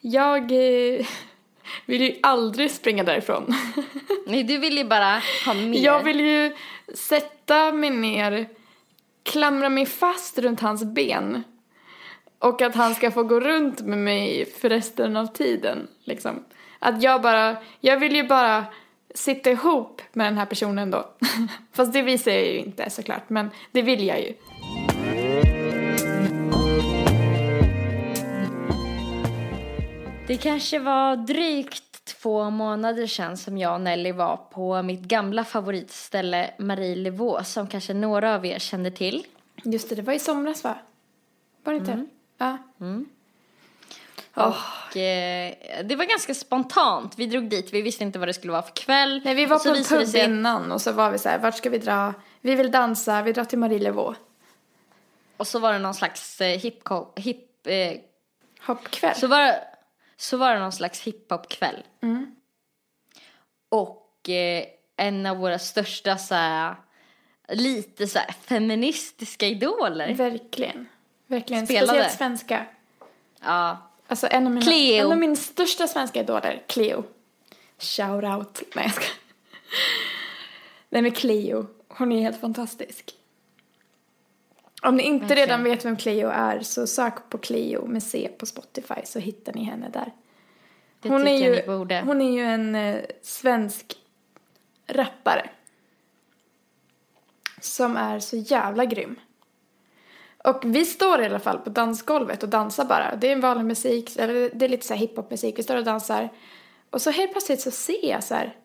Speaker 2: Jag eh, vill ju aldrig springa därifrån.
Speaker 3: Nej du vill ju bara ha mer.
Speaker 2: Jag vill ju sätta mig ner, klamra mig fast runt hans ben. Och att han ska få gå runt med mig för resten av tiden. Liksom. Att jag bara, jag vill ju bara sitta ihop med den här personen då. Fast det visar jag ju inte såklart, men det vill jag ju.
Speaker 3: Det kanske var drygt två månader sedan som jag och Nelly var på mitt gamla favoritställe Marielevaux som kanske några av er känner till.
Speaker 2: Just det, det var i somras va? Var det inte?
Speaker 3: Mm.
Speaker 2: Ja.
Speaker 3: Och eh, det var ganska spontant. Vi drog dit, vi visste inte vad det skulle vara för kväll.
Speaker 2: Nej, vi var på en pub
Speaker 3: att-
Speaker 2: innan och så var vi så här, vart ska vi dra? Vi vill dansa, vi drar till Marielevaux.
Speaker 3: Och så var det någon slags eh, hip-hop, hip, eh,
Speaker 2: Hoppkväll.
Speaker 3: så, var det, så var det någon slags hiphop-kväll.
Speaker 2: Mm.
Speaker 3: Och eh, en av våra största så här, lite så här feministiska idoler.
Speaker 2: Verkligen. Verkligen.
Speaker 3: Spelade.
Speaker 2: Speciellt svenska.
Speaker 3: Ja,
Speaker 2: Alltså en av mina,
Speaker 3: Cleo.
Speaker 2: en av mina största svenska idoler, Cleo. Shout out. Nej jag ska. Nej men Cleo, hon är helt fantastisk. Om ni inte
Speaker 3: Verkligen.
Speaker 2: redan vet vem Cleo är så sök på Cleo med C på Spotify så hittar ni henne där.
Speaker 3: det
Speaker 2: Hon är, ju, hon är ju en eh, svensk rappare. Som är så jävla grym. Och vi står i alla fall på dansgolvet och dansar bara. Det är en vanlig musik, eller det är lite så här hiphop-musik. Vi står och dansar. Och så helt plötsligt så ser jag så här.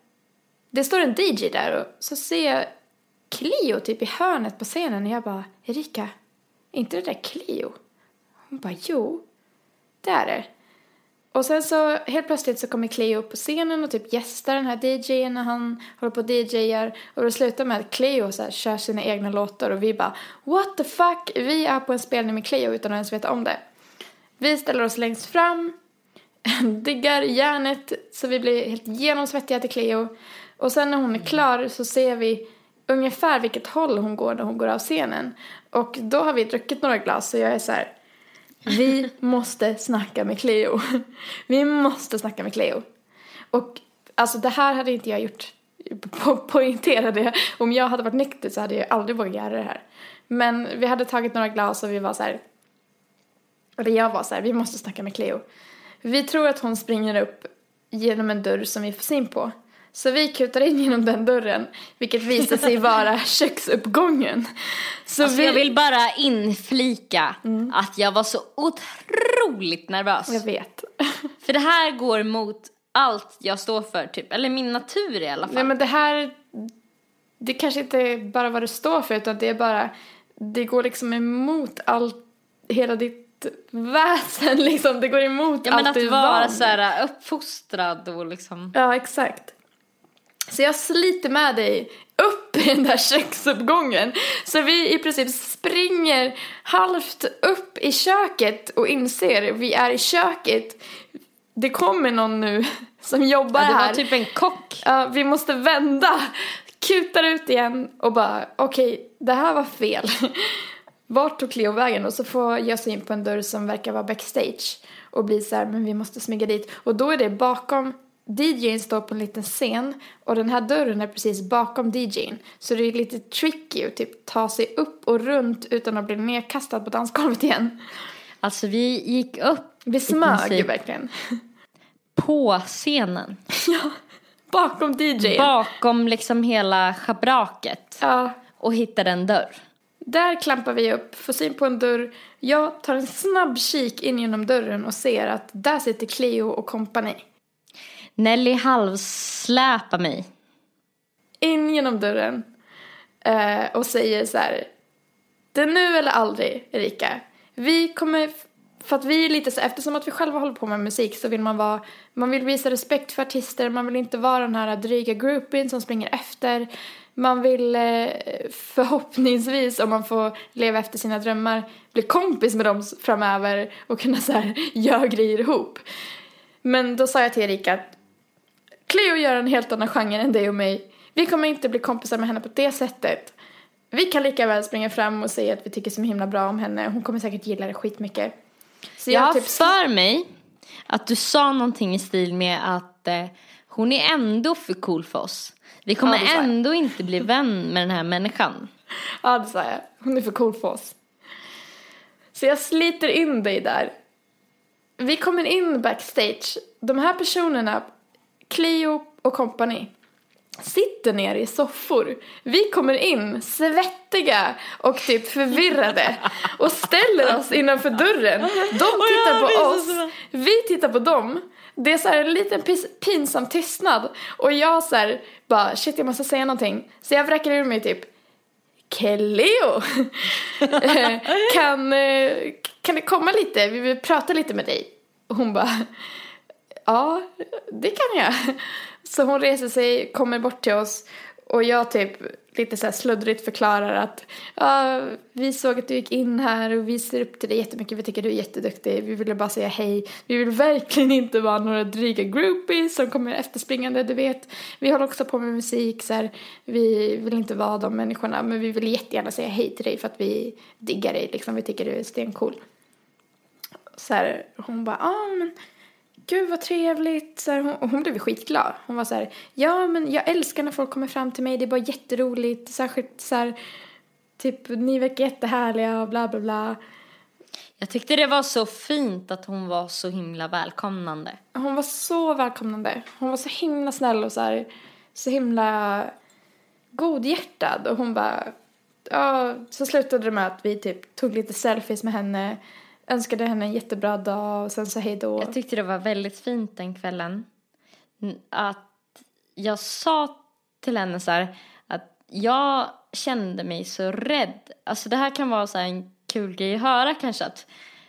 Speaker 2: Det står en DJ där och så ser jag Cleo typ i hörnet på scenen och jag bara Erika, är inte det där Cleo? Hon bara jo, det är det. Och sen så helt plötsligt så kommer Cleo upp på scenen och typ gästar den här DJen när han håller på och DJar. Och det slutar med att Cleo så här kör sina egna låtar och vi bara What the fuck? Vi är på en spelning med Cleo utan att ens veta om det. Vi ställer oss längst fram, diggar järnet så vi blir helt genomsvettiga till Cleo. Och sen när hon är klar så ser vi ungefär vilket håll hon går när hon går av scenen. Och då har vi druckit några glas så jag är så här vi måste snacka med Cleo. Vi måste snacka med Cleo. Och alltså det här hade inte jag gjort. po poängtera det. Om jag hade varit nykter så hade jag aldrig vågat göra det här. Men vi hade tagit några glas och vi var så här. Eller jag var så här, vi måste snacka med Cleo. Vi tror att hon springer upp genom en dörr som vi får syn på. Så vi kutar in genom den dörren, vilket visar sig vara köksuppgången. Så
Speaker 3: Alltså
Speaker 2: vi...
Speaker 3: jag vill bara inflika att jag var så otroligt nervös.
Speaker 2: Jag vet.
Speaker 3: För det här går emot allt jag står för, typ. Eller min natur i alla fall.
Speaker 2: Nej men det här, det kanske inte är bara vad du står för utan det är bara, det går liksom emot allt, hela ditt väsen liksom. Det går emot
Speaker 3: ja, men
Speaker 2: allt du
Speaker 3: att
Speaker 2: är
Speaker 3: vara
Speaker 2: van
Speaker 3: så här uppfostrad och liksom...
Speaker 2: Ja, exakt. Så jag sliter med dig upp i den där köksuppgången. Så vi i princip springer halvt upp i köket och inser vi är i köket. Det kommer någon nu som jobbar
Speaker 3: Ja, det
Speaker 2: här.
Speaker 3: var typ en kock.
Speaker 2: Ja, vi måste vända, kutar ut igen och bara okej, det här var fel. Vart tog Cleo vägen? Och så får jag se in på en dörr som verkar vara backstage och blir så här, men vi måste smyga dit. Och då är det bakom, DJn står på en liten scen och den här dörren är precis bakom DJn. Så det är lite tricky att typ ta sig upp och runt utan att bli nedkastad på dansgolvet igen.
Speaker 3: Alltså vi gick upp
Speaker 2: Vi smög verkligen.
Speaker 3: på scenen.
Speaker 2: Bakom DJn.
Speaker 3: Bakom liksom hela schabraket.
Speaker 2: ja.
Speaker 3: Och hittade en dörr.
Speaker 2: Där klampar vi upp, får syn på en dörr. Jag tar en snabb kik in genom dörren och ser att där sitter Cleo och kompani.
Speaker 3: Nelly halvsläpar mig.
Speaker 2: In genom dörren eh, och säger så här. Det är nu eller aldrig, Erika. Vi kommer, för att vi är lite så, eftersom att vi själva håller på med musik så vill man vara, man vill visa respekt för artister, man vill inte vara den här dryga groupien som springer efter. Man vill eh, förhoppningsvis, om man får leva efter sina drömmar, bli kompis med dem framöver och kunna så här göra grejer ihop. Men då sa jag till Erika att Cleo gör en helt annan genre än dig och mig. Vi kommer inte bli kompisar med henne på det sättet. Vi kan lika väl springa fram och säga att vi tycker så himla bra om henne. Hon kommer säkert gilla det skitmycket. Så
Speaker 3: Jag har
Speaker 2: typ
Speaker 3: för mig att du sa någonting i stil med att eh, hon är ändå för cool för oss. Vi kommer
Speaker 2: Ja, jag.
Speaker 3: ändå inte bli vän med den här människan.
Speaker 2: Ja, det sa jag. Hon är för cool för oss. Så jag sliter in dig där. Vi kommer in backstage. De här personerna, Cleo och company, sitter ner i soffor. Vi kommer in svettiga och typ förvirrade och ställer oss innanför dörren. De tittar på oss, vi tittar på dem. Det är så en liten pinsam tystnad och jag så här bara shit jag måste säga någonting. Så jag vräker ur mig typ Cleo! Kan, eh, kan det komma lite? Vi vill prata lite med dig. Och hon bara, ja, det kan jag. Så hon reser sig, kommer bort till oss och jag typ lite så här sluddrigt förklarar att ja, vi såg att du gick in här och vi ser upp till dig jättemycket, vi tycker du är jätteduktig, vi ville bara säga hej. Vi vill verkligen inte vara några dryga groupies som kommer efterspringande, du vet. Vi håller också på med musik, så här, vi vill inte vara de människorna, men vi vill jättegärna säga hej till dig för att vi diggar dig, liksom, vi tycker du är stencool. Så här, hon bara, ja ah, men gud vad trevligt. Så här, hon, hon blev skitglad. Hon var så här, ja men jag älskar när folk kommer fram till mig, det är bara jätteroligt. Särskilt så här, typ ni verkar jättehärliga och bla bla bla.
Speaker 3: Jag tyckte det var så fint att hon var så himla välkomnande.
Speaker 2: Hon var så välkomnande. Hon var så himla snäll och så här, så himla godhjärtad. Och hon bara, ja, så slutade det med att vi typ tog lite selfies med henne. Önskade henne en jättebra dag och sen så hej då.
Speaker 3: Jag tyckte det var väldigt fint den kvällen. Att jag sa till henne så här att jag kände mig så rädd. Alltså det här kan vara så här en kul grej att höra kanske att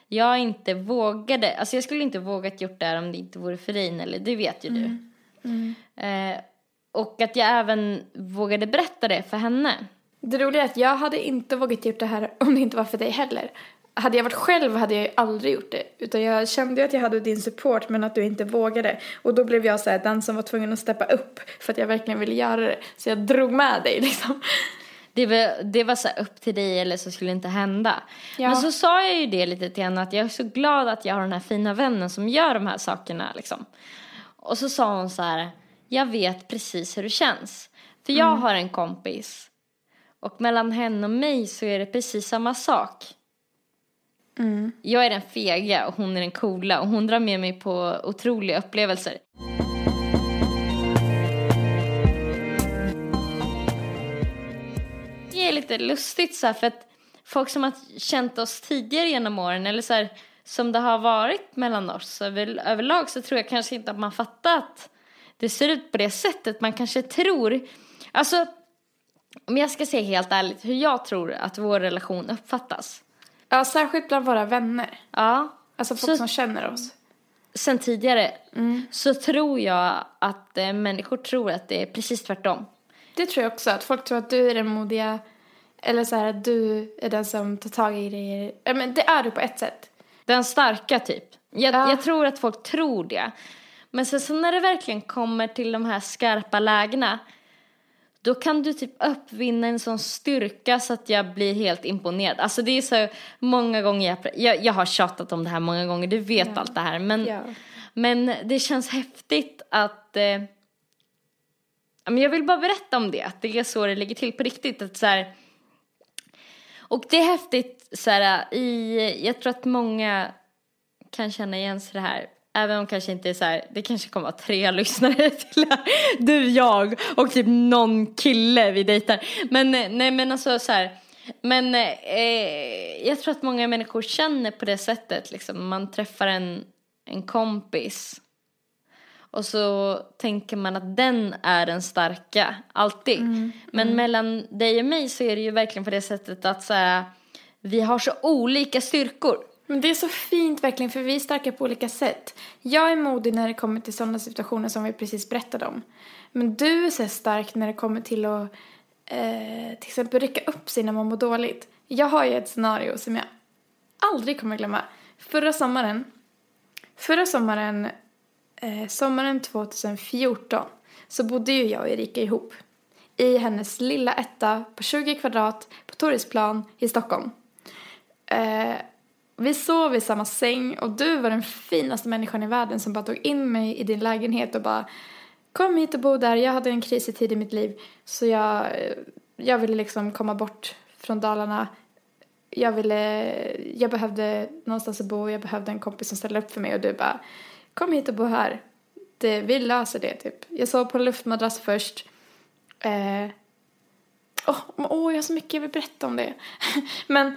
Speaker 3: jag inte vågade, alltså jag skulle inte vågat gjort det här om det inte vore för dig Nelly, det vet ju du. Eh, och att jag även vågade berätta det för henne.
Speaker 2: Det roliga är att jag hade inte vågat gjort det här om det inte var för dig heller. Hade jag varit själv hade jag aldrig gjort det. Utan jag kände att jag hade din support men att du inte vågade. Och då blev jag så här, den som var tvungen att steppa upp för att jag verkligen ville göra det. Så jag drog med dig liksom.
Speaker 3: Det var, det var så här upp till dig eller så skulle det inte hända.
Speaker 2: Ja.
Speaker 3: Men så sa jag ju det lite till henne att jag är så glad att jag har den här fina vännen som gör de här sakerna liksom. Och så sa hon så här, jag vet precis hur det känns. För jag
Speaker 2: Mm.
Speaker 3: har en kompis och mellan henne och mig så är det precis samma sak.
Speaker 2: Mm.
Speaker 3: Jag är den fega och hon är den coola och hon drar med mig på otroliga upplevelser. Det är lite lustigt så här för att folk som har känt oss tidigare genom åren eller så här, som det har varit mellan oss över, överlag så tror jag kanske inte att man fattar att det ser ut på det sättet. Man kanske tror, alltså om jag ska säga helt ärligt hur jag tror att vår relation uppfattas.
Speaker 2: Ja, särskilt bland våra vänner.
Speaker 3: Ja,
Speaker 2: Alltså folk
Speaker 3: Så-
Speaker 2: som känner oss.
Speaker 3: sen tidigare så tror jag att eh, människor tror att det är precis tvärtom.
Speaker 2: Det tror jag också, att folk tror att du är den modiga. Eller så här att du är den som tar tag i grejer. Men det är du på ett sätt.
Speaker 3: Den starka typ. Jag,
Speaker 2: Ja.
Speaker 3: jag tror att folk tror det. Men sen så när det verkligen kommer till de här skarpa lägena då kan du typ uppvinna en sån styrka så att jag blir helt imponerad. Alltså det är så många gånger jag, jag, jag har tjatat om det här många gånger, du vet allt det här. Men,
Speaker 2: Ja.
Speaker 3: men det känns häftigt att, eh, ja, jag vill bara berätta om det, att det är så det ligger till på riktigt. Att så här, och det är häftigt så här, i, jag tror att många kan känna igen sig det här. Även om kanske inte är så här, det kanske kommer vara tre lyssnare till här. Du, jag och typ någon kille vi dejtar. Men eh, nej men alltså så här. Men eh, jag tror att många människor känner på det sättet liksom. Man träffar en, en kompis. Och så tänker man att den är den starka, alltid. Men mellan dig och mig så är det ju verkligen på det sättet att så här, vi har så olika styrkor.
Speaker 2: Men det är så fint verkligen för vi är starka på olika sätt. Jag är modig när det kommer till sådana situationer som vi precis berättade om. Men du är så stark när det kommer till att eh, till exempel rycka upp sig när man mår dåligt. Jag har ju ett scenario som jag aldrig kommer glömma. Förra sommaren, förra sommaren, eh, sommaren 2014 så bodde ju jag och Erika ihop. I hennes lilla etta på 20 kvadrat på Torgsplan i Stockholm. Eh, vi sov i samma säng och du var den finaste människan i världen som bara tog in mig i din lägenhet och bara kom hit och bo där. Jag hade en krisig tid i mitt liv så jag, eh, jag ville liksom komma bort från Dalarna. Jag ville, jag behövde någonstans att bo, jag behövde en kompis som ställde upp för mig och du bara kom hit och bo här. Det, vi löser det typ. Jag sov på en luftmadrass först. Eh, Åh, oh, jag har så mycket jag vill berätta om det. Men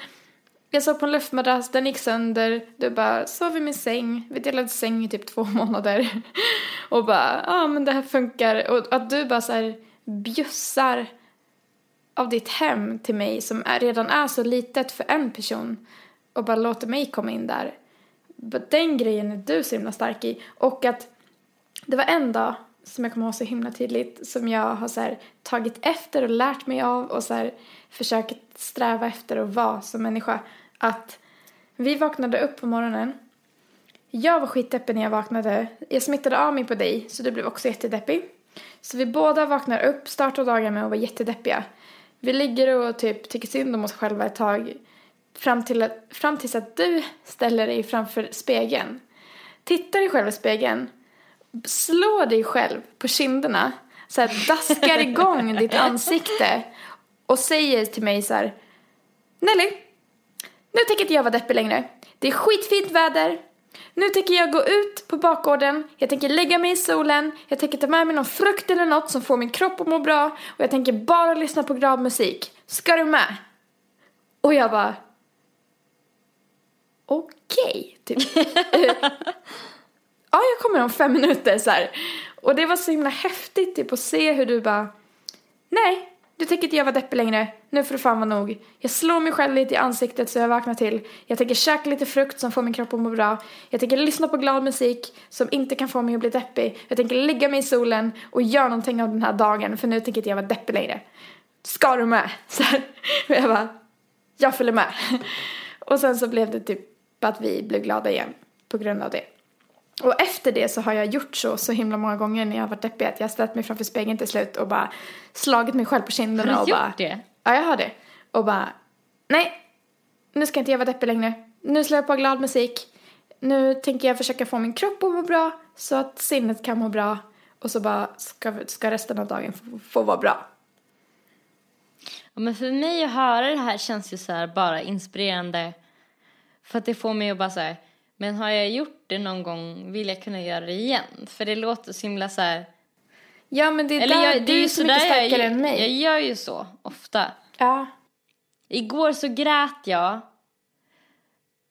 Speaker 2: jag sov på en luftmadrass, den gick sönder. Du bara, sov i min säng. Vi delade säng i typ två månader. Och bara, ja ah, men det här funkar. Och att du bara så här bjussar av ditt hem till mig som är, redan är så litet för en person. Och bara låter mig komma in där. Den grejen är du så himla stark i. Och att det var en dag som jag kommer ihåg så himla tydligt som jag har så här, tagit efter och lärt mig av och så här, försökt sträva efter att vara som människa. Att vi vaknade upp på morgonen. Jag var skitdeppig när jag vaknade. Jag smittade av mig på dig så du blev också jättedeppig. Så vi båda vaknar upp, startar dagen med att vara jättedeppiga. Vi ligger och typ tycker synd om oss själva ett tag. Fram, till att, fram tills att du ställer dig framför spegeln. Tittar i själva spegeln slår dig själv på kinderna, så här, daskar igång ditt ansikte och säger till mig så här Nelly, nu tänker inte jag vara deppig längre. Det är skitfint väder. Nu tänker jag gå ut på bakgården, jag tänker lägga mig i solen, jag tänker ta med mig någon frukt eller något som får min kropp att må bra och jag tänker bara lyssna på glad musik. Ska du med? Och jag bara Okej, typ. ja, jag kommer om fem minuter så här. Och det var så himla häftigt typ att se hur du bara, nej, du tänker inte jag vara deppig längre, nu får det fan vara nog. Jag slår mig själv lite i ansiktet så jag vaknar till. Jag tänker käka lite frukt som får min kropp att må bra. Jag tänker lyssna på glad musik som inte kan få mig att bli deppig. Jag tänker lägga mig i solen och göra någonting av den här dagen för nu tänker inte jag vara deppig längre. Ska du med? Så här. Och jag bara, jag följer med. Och sen så blev det typ att vi blev glada igen på grund av det. Och efter det så har jag gjort så så himla många gånger när jag har varit deppig att jag har ställt mig framför spegeln till slut och bara slagit mig själv på kinderna
Speaker 3: Har
Speaker 2: och
Speaker 3: du
Speaker 2: bara
Speaker 3: gjort det?
Speaker 2: Ja, jag har det. Och bara nej, nu ska inte jag vara deppig längre. Nu slår jag på glad musik. Nu tänker jag försöka få min kropp att må bra så att sinnet kan må bra. och så bara ska, ska resten av dagen få, få vara bra.
Speaker 3: Ja, men för mig att höra det här känns ju så här bara inspirerande. För att det får mig att bara här, men har jag gjort det någon gång vill jag kunna göra det igen. För det låter så himla så här,
Speaker 2: Ja men det, är
Speaker 3: eller
Speaker 2: där,
Speaker 3: jag,
Speaker 2: det är ju så mycket starkare
Speaker 3: jag,
Speaker 2: än mig.
Speaker 3: jag gör ju så ofta.
Speaker 2: Ja.
Speaker 3: Igår så grät jag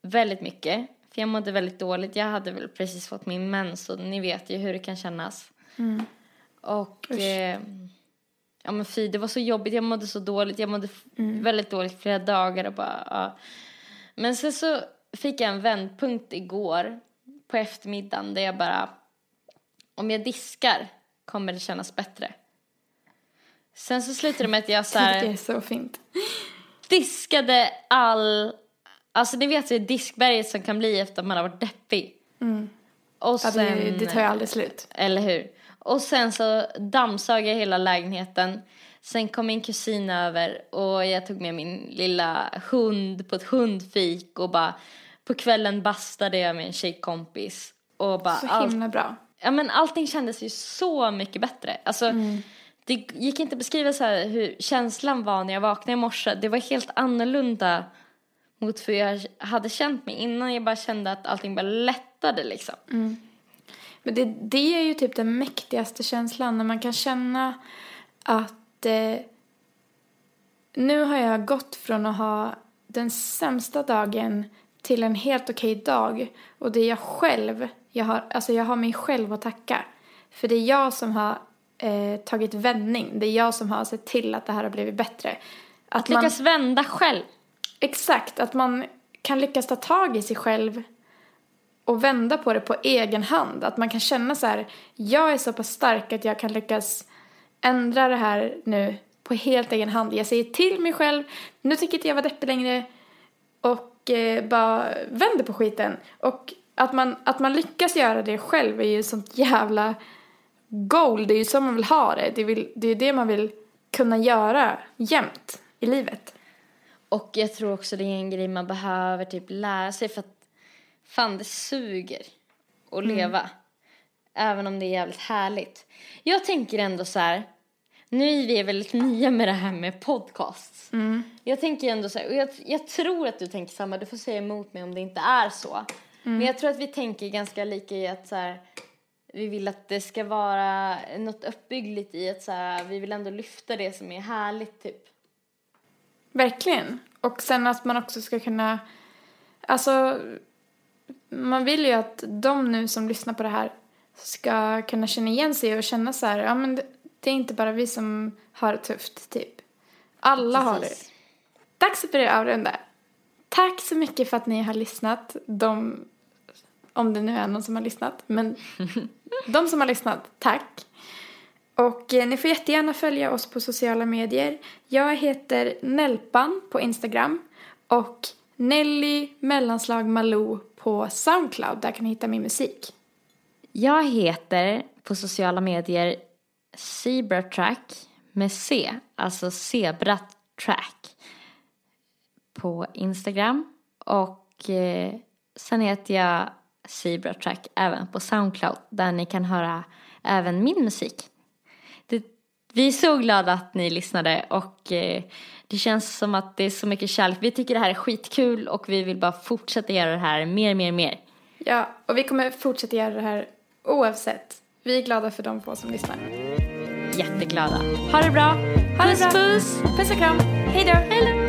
Speaker 3: väldigt mycket. För jag mådde väldigt dåligt. Jag hade väl precis fått min mens och ni vet ju hur det kan kännas. Och
Speaker 2: Usch.
Speaker 3: eh, ja men fy, det var så jobbigt. Jag mådde så dåligt. Jag mådde f- väldigt dåligt flera dagar och bara ja. Men sen så fick jag en vändpunkt igår på eftermiddagen där jag bara om jag diskar kommer det kännas bättre. Sen så slutade det med att jag så här,
Speaker 2: Det är så fint.
Speaker 3: diskade all... Alltså ni vet det diskberget som kan bli efter att man har varit deppig. Och
Speaker 2: Mm. Ja,
Speaker 3: sen,
Speaker 2: det, det tar ju aldrig slut.
Speaker 3: Eller hur? Och sen så dammsög jag hela lägenheten. Sen kom min kusin över och jag tog med min lilla hund på ett hundfik och bara på kvällen bastade jag med en tjejkompis. Och bara
Speaker 2: Så
Speaker 3: allt,
Speaker 2: himla bra.
Speaker 3: ja men allting kändes ju så mycket bättre. Alltså det gick inte att beskriva så här hur känslan var när jag vaknade i morse. Det var helt annorlunda mot hur jag hade känt mig innan. Jag bara kände att allting bara lättade liksom.
Speaker 2: Men det, det är ju typ den mäktigaste känslan när man kan känna att eh, nu har jag gått från att ha den sämsta dagen till en helt okej dag och det är jag själv, jag har, alltså jag har mig själv att tacka. För det är jag som har eh, tagit vändning, det är jag som har sett till att det här har blivit bättre. Att man,
Speaker 3: Lyckas vända själv.
Speaker 2: exakt, att man kan lyckas ta tag i sig själv och vända på det på egen hand. Att man kan känna så här, jag är så pass stark att jag kan lyckas ändra det här nu på helt egen hand. Jag säger till mig själv, nu tycker inte jag vara deppig längre och bara vänder på skiten. Och att man, att man lyckas göra det själv är ju sånt jävla goal. Det är ju så man vill ha det. Det, vill, det är det man vill kunna göra jämt i livet.
Speaker 3: Och jag tror också det är en grej man behöver typ lära sig för att fan det suger att leva. Även om det är jävligt härligt. Jag tänker ändå så här. Nu är vi väldigt nya med det här med podcasts. Jag tänker ändå så här, och jag, jag tror att du tänker samma, du får säga emot mig om det inte är så. Men jag tror att vi tänker ganska lika i att så här, vi vill att det ska vara något uppbyggligt i att så här, vi vill ändå lyfta det som är härligt typ.
Speaker 2: Verkligen. Och sen att man också ska kunna, alltså man vill ju att de nu som lyssnar på det här ska kunna känna igen sig och känna så här, ja men det, det är inte bara vi som har det tufft, typ. Alla har det.
Speaker 3: Precis.
Speaker 2: Dags att börja avrunda. Tack så mycket för att ni har lyssnat. De, om det nu är någon som har lyssnat. Men de som har lyssnat, tack. Och eh, ni får jättegärna följa oss på sociala medier. Jag heter Nelpan på Instagram. Och Nelly mellanslag Malou på Soundcloud. Där kan ni hitta min musik.
Speaker 3: Jag heter på sociala medier Zebra Track med C, alltså Zebra Track på Instagram. Och eh, sen heter jag Zebra Track även på Soundcloud där ni kan höra även min musik. Det, vi är så glada att ni lyssnade och eh, det känns som att det är så mycket kärlek. Vi tycker det här är skitkul och vi vill bara fortsätta göra det här mer, mer, mer.
Speaker 2: Ja, och vi kommer fortsätta göra det här oavsett. Vi är glada för de få som lyssnar.
Speaker 3: Jätteglada. Ha det bra.
Speaker 2: Ha det
Speaker 3: puss,
Speaker 2: bra.
Speaker 3: puss.
Speaker 2: Puss och kram. Hej då.
Speaker 3: Hej då.